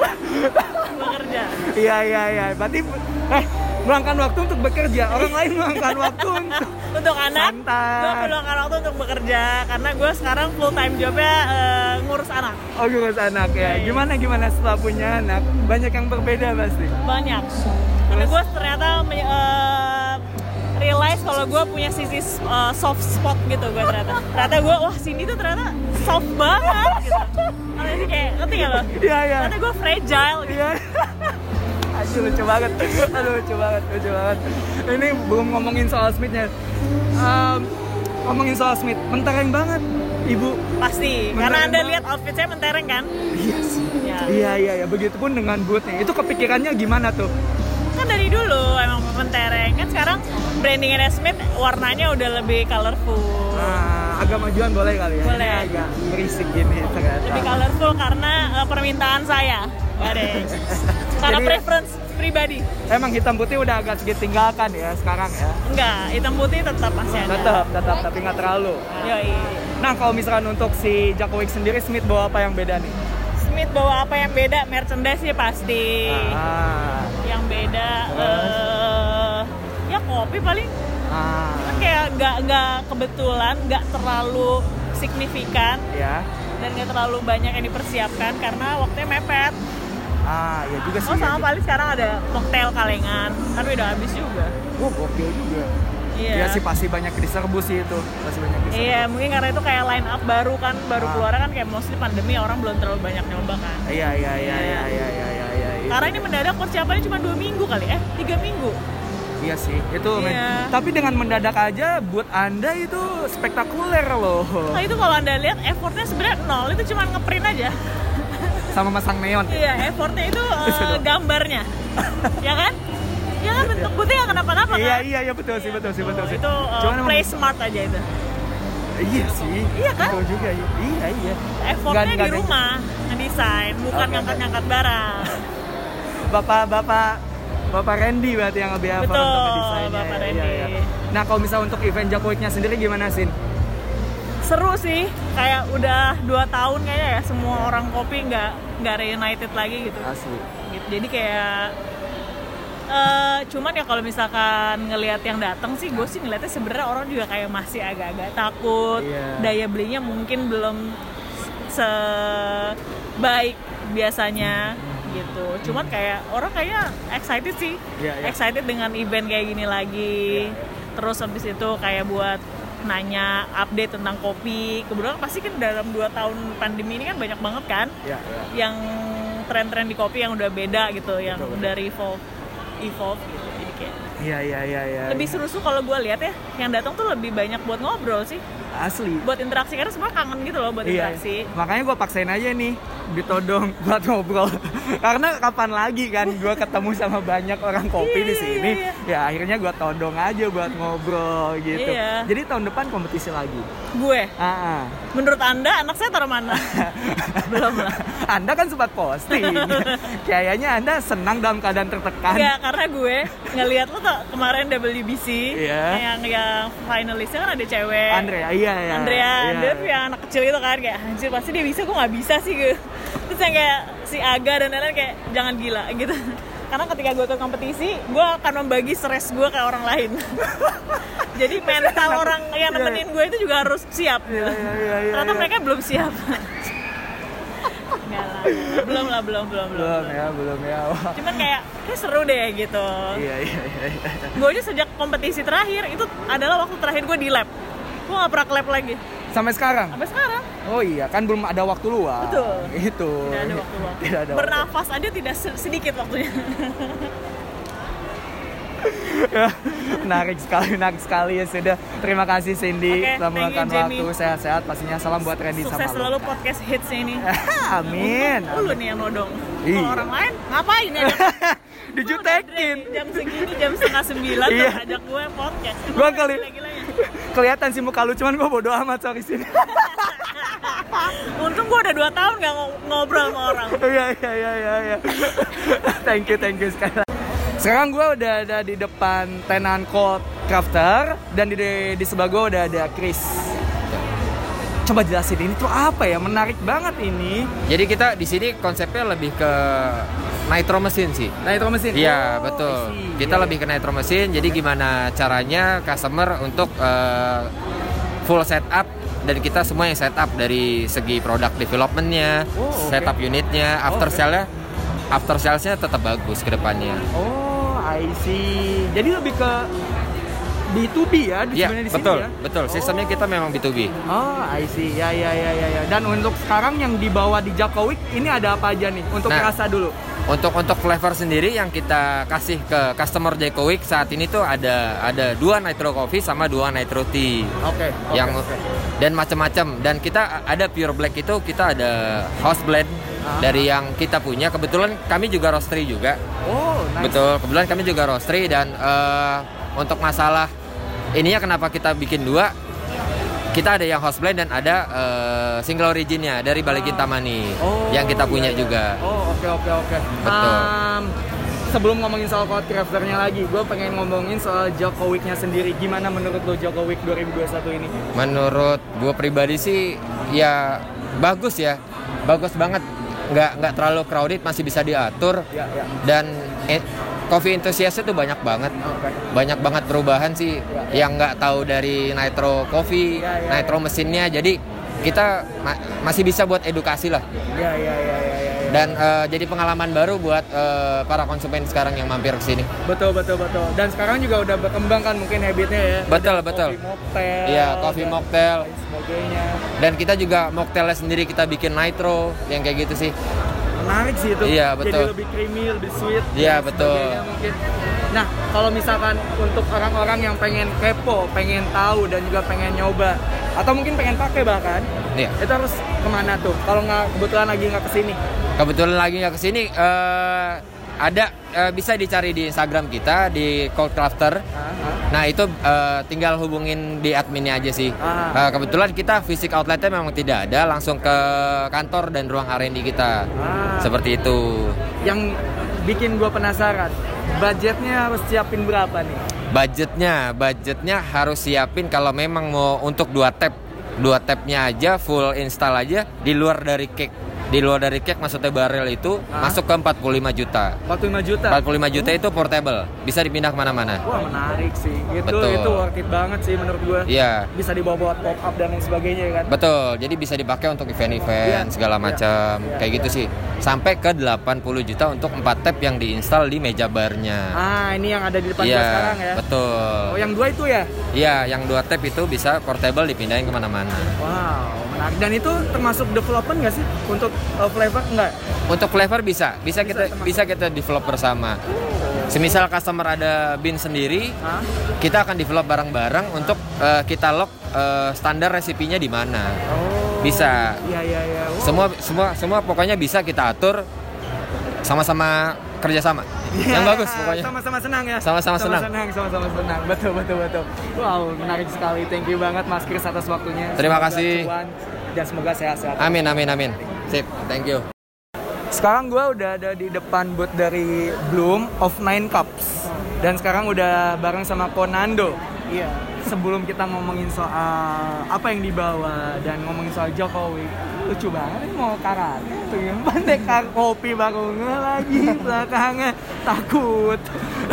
bekerja. Iya iya iya. Berarti eh meluangkan waktu untuk bekerja. Orang lain meluangkan waktu untuk Untuk anak, Santai. gue meluangkan waktu untuk bekerja karena gue sekarang full time jobnya eh, ngurus anak. oh ngurus anak ya. Gimana gimana setelah punya anak? Banyak yang berbeda pasti. banyak karena gue ternyata eh, realize kalau gue punya sisi eh, soft spot gitu gue ternyata ternyata gue wah sini tuh ternyata soft banget gitu Karena ini kayak ngerti gak lo Iya iya. ternyata gue fragile gitu Iya. Aduh lucu banget. Aduh lucu banget, lucu banget. Ini belum ngomongin soal Smithnya. Em, ngomongin soal Smith, mentereng banget, Ibu. pasti Mentereng karena anda banget. lihat outfit saya mentereng kan Iya sih. ya. Iya iya ya, begitupun dengan bootnya. Itu kepikirannya gimana tuh? Dari dulu emang mentereng kan sekarang brandingnya Smith warnanya udah lebih colorful Nah, agak majuan boleh kali ya? Boleh. Ini agak berisik gini ternyata. lebih colorful karena eh, permintaan saya deh karena Jadi- preference pribadi Emang hitam putih udah agak sedikit tinggalkan ya sekarang ya. Enggak, hitam putih tetap masih ada. Tetap, tetap, tapi nggak terlalu. Yoi. Nah, kalau misalkan untuk si Jakovic sendiri, Smith bawa apa yang beda nih? Smith bawa apa yang beda? Merchandise sih pasti. Ah, beda eh ya kopi paling ah, kan kayak nggak nggak kebetulan, nggak terlalu signifikan ya. dan nggak terlalu banyak yang dipersiapkan karena waktunya mepet. Ah, ya juga sih. Oh ya sama juga. paling sekarang ada koktail kalengan, tapi udah habis juga. Wah, gokil juga. Iya. Ya sih pasti banyak diserbu sih itu. Pasti banyak diserbu. Iya, mungkin karena itu kayak line up baru kan, baru Ah. keluar kan kayak mostly pandemi orang belum terlalu banyak nyoba kan. Iya, iya, iya, iya, iya, iya, iya. Karena ini mendadak persiapannya cuma dua minggu kali, eh tiga minggu. Iya sih, itu. Iya. Tapi dengan mendadak aja buat Anda itu spektakuler loh. Nah itu kalau anda lihat effortnya sebenarnya nol, itu cuma ngeprint aja. Sama masang neon. Iya, effortnya itu dong. gambarnya, ya kan? Ya kan bentuk putih nggak kenapa-napa Iya, kan? iya, iya betul sih, betul sih, betul sih. Itu Cuman emang- play smart aja itu. Iya sih. Iya kan? Betul juga ya. Iya, iya. Effortnya di rumah ngedesain, bukan ngangkat-ngangkat barang. Bapak-bapak Bapak Randy berarti yang lebih hafal Betul, untuk desainnya. Bapak ya. Randy. Iya, iya. Nah, kalau misalnya untuk event Jakoviknya sendiri gimana sih? Seru sih, kayak udah dua tahun kayaknya ya semua orang kopi nggak nggak reunited lagi gitu. Asli. gitu. Jadi kayak eh cuman ya kalau misalkan ngelihat yang datang sih gue sih ngeliatnya sebenarnya orang juga kayak masih agak-agak takut Iya. daya belinya mungkin belum sebaik biasanya gitu cuman kayak orang kayaknya excited sih Iya, iya. excited dengan event kayak gini lagi terus habis itu kayak buat nanya update tentang kopi kebetulan pasti kan dalam dua tahun pandemi ini kan banyak banget kan Iya, iya. yang tren-tren di kopi yang udah beda gitu, yang Betul, betul. udah evolve, evolve gitu. Jadi kayak Iya, iya, iya, iya. lebih seru tuh kalau gue lihat ya, yang datang tuh lebih banyak buat ngobrol sih, Asli. buat interaksi karena semua kangen gitu loh buat Iya, interaksi. makanya gue paksain aja nih ditodong buat ngobrol. Karena kapan lagi kan gue ketemu sama banyak orang kopi di sini. Ya akhirnya gue todong aja buat ngobrol gitu. Iya. Jadi tahun depan kompetisi lagi. Gue, ah. menurut anda anak saya taruh mana? Belum lah. Anda kan sempat posting. Kayaknya Anda senang dalam keadaan tertekan. Enggak, karena gue ngelihat lo tuh kemarin WBC Iya. yang yang finalisnya kan ada cewek. Andrea, iya ya. Andrea, iya. dia tuh yang anak kecil itu kan kayak anjir pasti dia bisa, gue nggak bisa sih gue. Terus yang kayak si Aga dan lain-lain kayak jangan gila gitu. Karena ketika gue ke kompetisi, gue akan membagi stres gue ke orang lain. Jadi mental orang yang nemenin gue itu juga harus siap. Iya, iya, iya, iya, Ternyata iya. mereka belum siap. Enggak lah, belum lah, belum, belum, belum. Belum ya, belum ya. Wah. Cuman kayak, kayak seru deh gitu. Iya, iya, iya. iya. Gue aja sejak kompetisi terakhir, itu adalah waktu terakhir gue di lab. Gue gak pernah ke lab lagi. Sampai sekarang? Sampai sekarang. Oh iya, kan belum ada waktu luang. Betul. Itu. Tidak ada waktu luang. Tidak ada waktu. Bernafas aja tidak se- sedikit waktunya. menarik sekali, menarik sekali ya sudah. Terima kasih Cindy Oke, telah meluangkan waktu sehat-sehat. Pastinya salam buat Randy Sukses sama selalu Luka. podcast hits ini. Amin. Untung Lu nih yang nodong. Kalau orang lain ngapain ya? Dijutekin. Jam segini jam setengah sembilan Iya. ajak gue podcast. Ada kali? Kelihatan sih muka lu cuman gua bodo amat sorry sini. Untung gue udah 2 tahun gak ngo- ngobrol sama orang. Iya iya iya iya iya. thank you thank you sekali. lagi. Sekarang gue udah ada di depan tenan cold crafter dan di di sebelah gue udah ada Chris. Coba jelasin ini tuh apa ya? Menarik banget ini. Jadi kita di sini konsepnya lebih ke nitro mesin sih. Nitro mesin. Iya Oh, betul. I see. Kita Iya, lebih ke nitro mesin. Jadi gimana caranya customer untuk eh, full setup dan kita semua yang setup dari segi produk developmentnya, Oh, oke. setup unitnya, after oke. sale-nya, after sales-nya tetap bagus ke depannya. Oh, I see. Jadi lebih ke B2B ya di Iya sebenarnya di sini betul ya. betul. Sistemnya kita memang B2B. Oh, I see. Ya, ya, ya, ya, ya. Dan untuk sekarang yang dibawa di Jakowik ini ada apa aja nih? Untuk Nah. rasa dulu. Untuk untuk flavor sendiri yang kita kasih ke customer Jeko Week saat ini tuh ada ada dua nitro coffee sama dua nitro tea. Oke. oke, yang oke. dan macam-macam dan kita ada pure black itu kita ada house blend Ah. dari yang kita punya kebetulan kami juga roastery juga Oh, nice. betul kebetulan kami juga roastery dan eh, untuk masalah ininya kenapa kita bikin dua kita ada yang house blend dan ada eh, single originnya dari Balikin Tamani Oh, yang kita iya, punya iya. juga Oh, oke, oke, oke. Betul. Um, sebelum ngomongin soal crafternya lagi, gue pengen ngomongin soal Jokowiknya sendiri. Gimana menurut lo Jokowik 2021 ini? Menurut gue pribadi sih ya bagus ya, bagus banget. Nggak nggak terlalu crowded, masih bisa diatur Ya, ya. dan eh, coffee enthusiast itu banyak banget, banyak banget perubahan sih yang nggak tahu dari nitro coffee, nitro ya. mesinnya. Jadi kita ma- masih bisa buat edukasi lah Ya, ya, ya, ya, ya. dan eh, jadi pengalaman baru buat eh, para konsumen sekarang yang mampir ke sini. Betul, betul, betul. Dan sekarang juga udah berkembang kan mungkin habitnya ya. Betul, Ada betul. Coffee mocktail. Iya, coffee dan mocktail. lain sebagainya. Dan kita juga mocktailnya sendiri kita bikin nitro yang kayak gitu sih. Menarik sih itu. Iya, Jadi betul. lebih creamy, lebih sweet. Iya, betul. mungkin. Nah, kalau misalkan untuk orang-orang yang pengen kepo, pengen tahu dan juga pengen nyoba atau mungkin pengen pakai bahkan, Iya. itu harus ke mana tuh? Kalau nggak kebetulan lagi nggak ke sini. Kebetulan lagi nggak ke sini, eh ada eh, bisa dicari di Instagram kita di Cold Crafter. Nah itu eh, tinggal hubungin di adminnya aja sih. Ah. Eh, kebetulan kita fisik outletnya memang tidak ada, langsung ke kantor dan ruang R&D kita. Ah. Seperti itu. Yang bikin gue penasaran, budgetnya harus siapin berapa nih? Budgetnya, budgetnya harus siapin kalau memang mau untuk dua tab, dua tabnya aja full install aja di luar dari cake. Di luar dari cake maksudnya barrel itu Ah. masuk ke 45 juta. 45 juta. 45 juta itu portable, bisa dipindah ke mana-mana. Wah menarik sih. Itu Betul. itu worth it banget sih menurut gue. Iya, Bisa dibawa buat pop up dan lain sebagainya kan. betul. Jadi bisa dipakai untuk event-event Iya, segala iya, macam, iya, kayak gitu sih. Sampai ke 80 juta untuk 4 tab yang diinstal di meja barnya. Ah ini yang ada di depan gua sekarang ya. betul. Oh yang dua itu ya. Iya, yang dua tab itu bisa portable dipindahin ke mana-mana. Wow menarik. Dan itu termasuk development nggak sih untuk uh, flavor enggak? Untuk flavor bisa, bisa kita termasuk. bisa kita develop bersama. Semisal customer ada bin sendiri, Hah? kita akan develop bareng-bareng untuk eh, kita lock eh, standar resipinya di mana. Oh. Bisa. Iya iya iya. semua semua semua pokoknya bisa kita atur sama-sama kerjasama yang bagus pokoknya Sama-sama senang ya. Sama-sama senang. sama-sama senang. Betul, betul, betul. Wow, menarik sekali. Thank you banget Mas Kris atas waktunya. Terima Semoga kasih. cuan dan semoga sehat-sehat. amin amin amin sip thank you Sekarang gue udah ada di depan booth dari Bloom of Nine Cups. Dan sekarang udah bareng sama Konando. Iya. Sebelum kita ngomongin soal apa yang dibawa dan ngomongin soal Jokowi, lucu banget ini mau karate tuh yang pendekar kopi baru nge lagi belakangnya takut.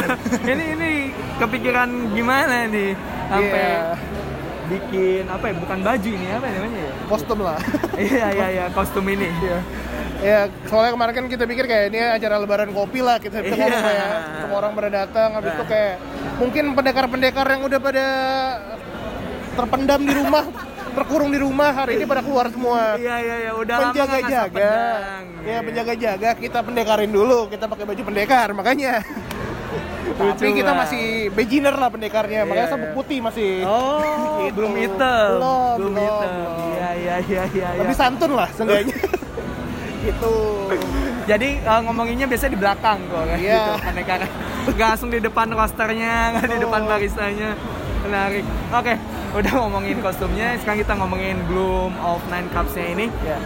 ini ini kepikiran gimana nih sampai Iya. Bikin apa ya bukan baju ini apa namanya ya? Kostum lah. iya iya iya kostum ini. Iya. Ya, soalnya kemarin kan kita pikir kayak ini acara lebaran kopi lah kita ngomong Iya. kayak semua orang pada datang habis itu kayak mungkin pendekar-pendekar yang udah pada terpendam di rumah terkurung di rumah hari ini pada keluar semua Iya iya iya udah lama nggak ngasah menjaga-jaga pedang. ya menjaga-jaga kita pendekarin dulu kita pakai baju pendekar makanya tapi kita masih beginner lah pendekarnya makanya Iya, sabuk iya. putih masih Oh, Gitu. belum hitam. belum belum hitam. belum. Iya iya iya iya. lebih iya. santun lah seenggaknya gitu Jadi uh, ngomonginnya biasanya di belakang kok kan Iya. gitu. Nggak langsung di depan rosternya, nggak di depan Oh. baristanya. Menarik. Oke, udah ngomongin kostumnya, sekarang kita ngomongin Bloom of Nine Cups-nya ini. ya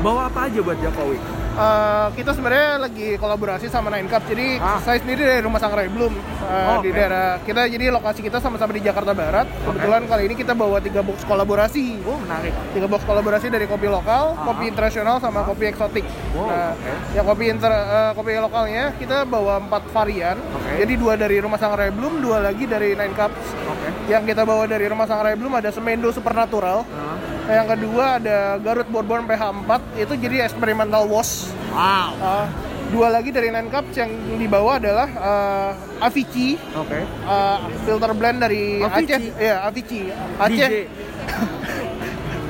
Bawa apa aja buat Jokowi? Eh, kita sebenarnya lagi kolaborasi sama Nine Cup. Jadi Ah. saya sendiri dari Rumah Sangrai Bloom eh, Oh, di daerah kita. Jadi lokasi kita sama-sama di Jakarta Barat. Kebetulan kali ini kita bawa tiga box kolaborasi. Oh, menarik. Tiga box kolaborasi dari kopi lokal, Ah. kopi internasional, sama kopi eksotik. Wow, nah, oke. yang kopi inter, eh, kopi lokalnya kita bawa empat varian. Oke. Jadi dua dari Rumah Sangrai Bloom, dua lagi dari Nine Cups. Oke. Yang kita bawa dari Rumah Sangrai Bloom ada Semendo Supernatural. Ah. Yang kedua ada Garut Bourbon PH4, itu jadi experimental wash. Wow. Uh, dua lagi dari Nine Cups yang dibawa adalah uh, Avicii Oke. uh, filter blend dari Avicii? Aceh ya Avicii Aceh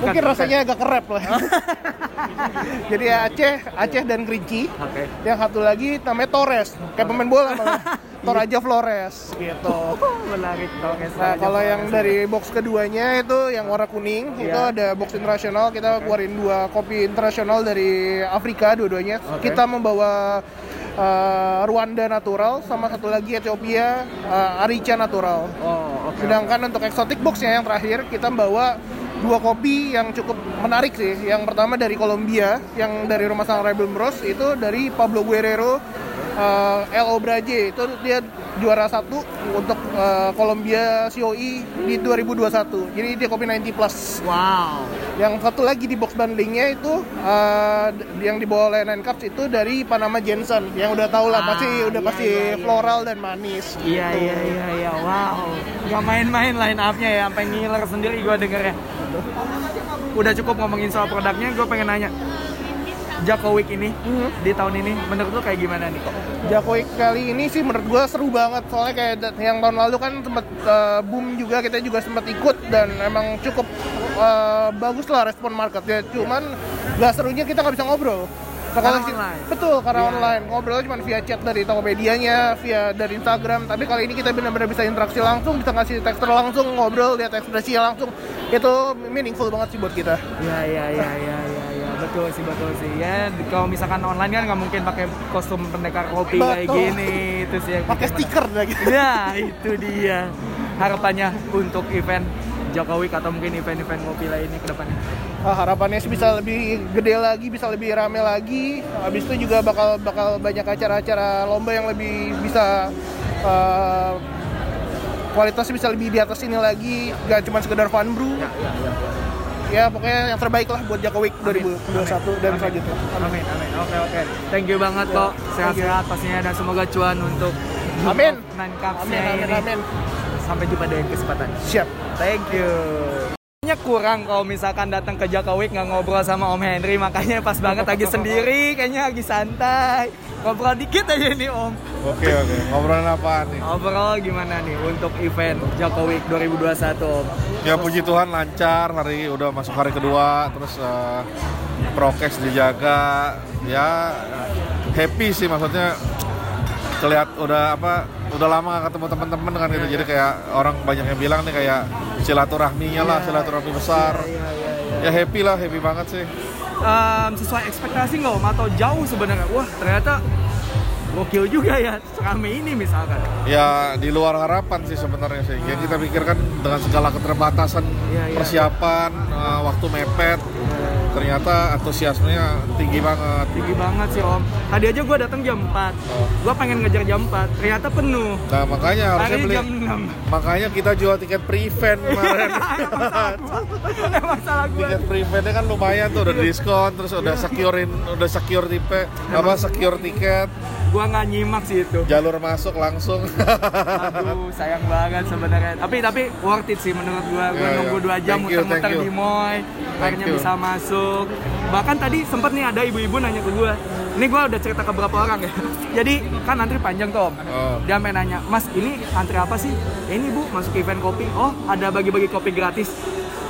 mungkin Bukan, rasanya agak kerap lah jadi Aceh Aceh dan Kerinci Oke. yang satu lagi namanya Torres kayak pemain bola malah Toraja Flores gitu menarik Oke, Nah, kalau yang dari box keduanya itu yang warna kuning, Iya. itu ada box internasional. Kita keluarin dua kopi internasional dari Afrika dua-duanya. Oke. Kita membawa uh, Rwanda natural sama satu lagi Ethiopia uh, Arica natural. Oh, oke. Sedangkan untuk exotic boxnya yang terakhir kita membawa dua kopi yang cukup menarik sih. Yang pertama dari Kolombia, yang dari rumah Sangrai Bloom Bros itu dari Pablo Guerrero uh, LO Braje itu dia juara satu untuk uh, Kolombia COE di 2021. Jadi dia kopi 90 plus. Wow. Yang satu lagi di box bundlingnya itu uh, yang dibawa oleh Nine Cups itu dari Panama Jensen. Yang udah tahu lah Ah, pasti udah iya, pasti iya, iya. floral dan manis. Iya gitu. iya iya iya wow Gak main-main line up-nya ya sampai ngiler sendiri gue dengernya Udah cukup ngomongin soal produknya gue pengen nanya Joko Week ini di tahun ini menurut lu kayak gimana nih kok? Jakoik kali ini sih menurut gua seru banget soalnya kayak yang tahun lalu kan sempat uh, boom juga kita juga sempat ikut dan emang cukup uh, bagus lah respon market ya cuman gak serunya kita nggak bisa ngobrol Karena online. betul karena Iya. online ngobrolnya cuma via chat dari Tokopedia-nya via dari Instagram tapi kali ini kita benar-benar bisa interaksi langsung bisa ngasih tekstur langsung ngobrol lihat ekspresinya langsung itu meaningful banget sih buat kita Iya iya iya iya iya ya. Betul sih betul sih ya kalau misalkan online kan nggak mungkin pakai kostum pendekar kopi kayak Betul. gini itu sih pakai stiker lagi. Ya itu dia harapannya untuk event Jokowi atau mungkin event-event kopi lainnya ke depannya. Ah, harapannya sih bisa lebih gede lagi, bisa lebih rame lagi. Habis itu juga bakal bakal banyak acara-acara lomba yang lebih bisa eh, kualitasnya bisa lebih di atas ini lagi, gak cuma sekedar fun brew. Ya, pokoknya yang terbaik lah buat Jakowi 2021 dan selanjutnya. Amin amin. Oke oke. Thank you banget kok. Sehat-sehat pastinya dan semoga cuan untuk Amin. Amin, amin, amin. Sampai jumpa di kesempatan. Siap. Thank you. Kayaknya kurang kalau misalkan datang ke Jokowi nggak ngobrol sama Om Henry makanya pas banget lagi sendiri kayaknya lagi santai ngobrol dikit aja nih Om. Oke oke. Ngobrolin apa nih? overall gimana nih untuk event Jokowi 2021 Om? Ya puji Tuhan lancar. Hari udah masuk hari kedua. Terus eh, prokes dijaga. Ya happy sih maksudnya. Terlihat udah apa udah lama gak ketemu teman-teman kan gitu. Jadi kayak orang banyak yang bilang nih kayak silaturahminya lah silaturahmi besar. Ya happy lah happy banget sih em, sesuai ekspektasi nggak om atau jauh sebenarnya wah ternyata gokil juga ya serame ini misalkan Ya di luar harapan sih sebenarnya sih. Yang kita pikirkan dengan segala keterbatasan Iya, iya. persiapan, eh, waktu mepet, ternyata antusiasmenya tinggi banget. tinggi banget sih om tadi aja gue datang jam 4 Oh. gue pengen ngejar jam 4 ternyata penuh Nah makanya harusnya beli. jam 6 Makanya kita jual tiket pre-event kemarin. emang salah gue tiket pre-eventnya kan lumayan tuh udah diskon, terus udah securein, udah secure tipe, apa secure tiket, gue nggak nyimak sih itu jalur masuk langsung. Aduh, sayang banget sebenarnya. Tapi tapi worth it sih menurut gua. Gua Ya, nunggu ya. dua jam muter-muter di Moy, akhirnya you. bisa masuk. Bahkan tadi sempet nih ada ibu-ibu nanya ke gua. Ini gua udah cerita ke beberapa orang ya. Jadi kan antri panjang tuh om. Oh. Dia main nanya, Mas ini antri apa sih? "Ya, ini bu masuk event kopi. Oh ada bagi-bagi kopi gratis.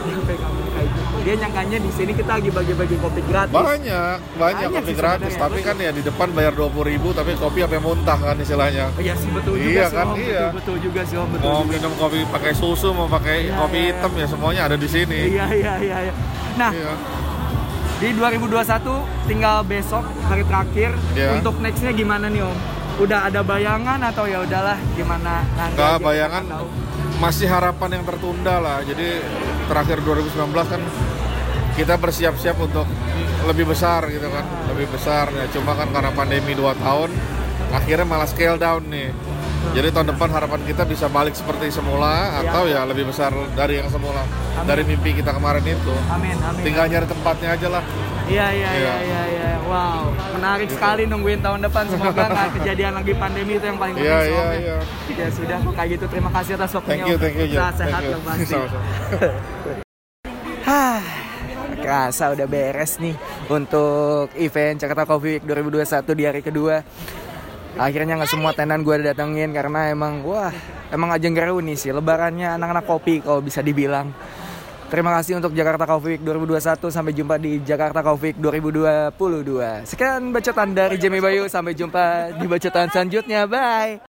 Dia pegang kayak gitu. Dia nyangkanya di sini kita lagi bagi-bagi kopi gratis. Banyak, banyak Banyak kopi sih gratis. Tapi kan ya di depan bayar 20.000 ribu, tapi kopi sampai muntah kan istilahnya. Oh, Iya sih betul juga Iya sih kan, om. iya. Betul, betul juga sih om. Betul Mau juga. minum kopi pakai susu, mau pakai Iya, kopi iya, hitam ya semuanya ada di sini. Iya iya iya. iya. Nah Iya. Di 2021 tinggal besok hari terakhir Iya. untuk nextnya gimana nih om? Udah ada bayangan atau ya udahlah gimana Nggak, bayangan tahu. Masih harapan yang tertunda lah. Jadi terakhir 2019 kan kita bersiap-siap untuk lebih besar gitu kan, lebih besar ya. Cuma kan karena pandemi 2 tahun, akhirnya malah scale down nih. Jadi tahun depan harapan kita bisa balik seperti semula atau ya lebih besar dari yang semula, dari mimpi kita kemarin itu. Amin amin. Tinggal nyari tempatnya aja lah. Iya iya iya Iya. iya iya. Wow menarik sekali nungguin tahun depan semoga nggak kejadian lagi pandemi itu yang paling penting Iya sih, iya Om, ya. iya. Ya sudah kayak gitu terima kasih atas waktunya. Thank you, thank you. Sehat yang pasti. Hah, kerasa udah beres nih untuk event Jakarta Coffee Week 2021 di hari kedua. Akhirnya nggak semua tenan gue datengin karena emang wah emang ajang reuni sih lebarannya anak-anak kopi kalau bisa dibilang. Terima kasih untuk Jakarta Coffee Week 2021 sampai jumpa di Jakarta Coffee Week 2022. Sekian bacotan dari Jamie Bayu sampai jumpa di bacotan selanjutnya. Bye.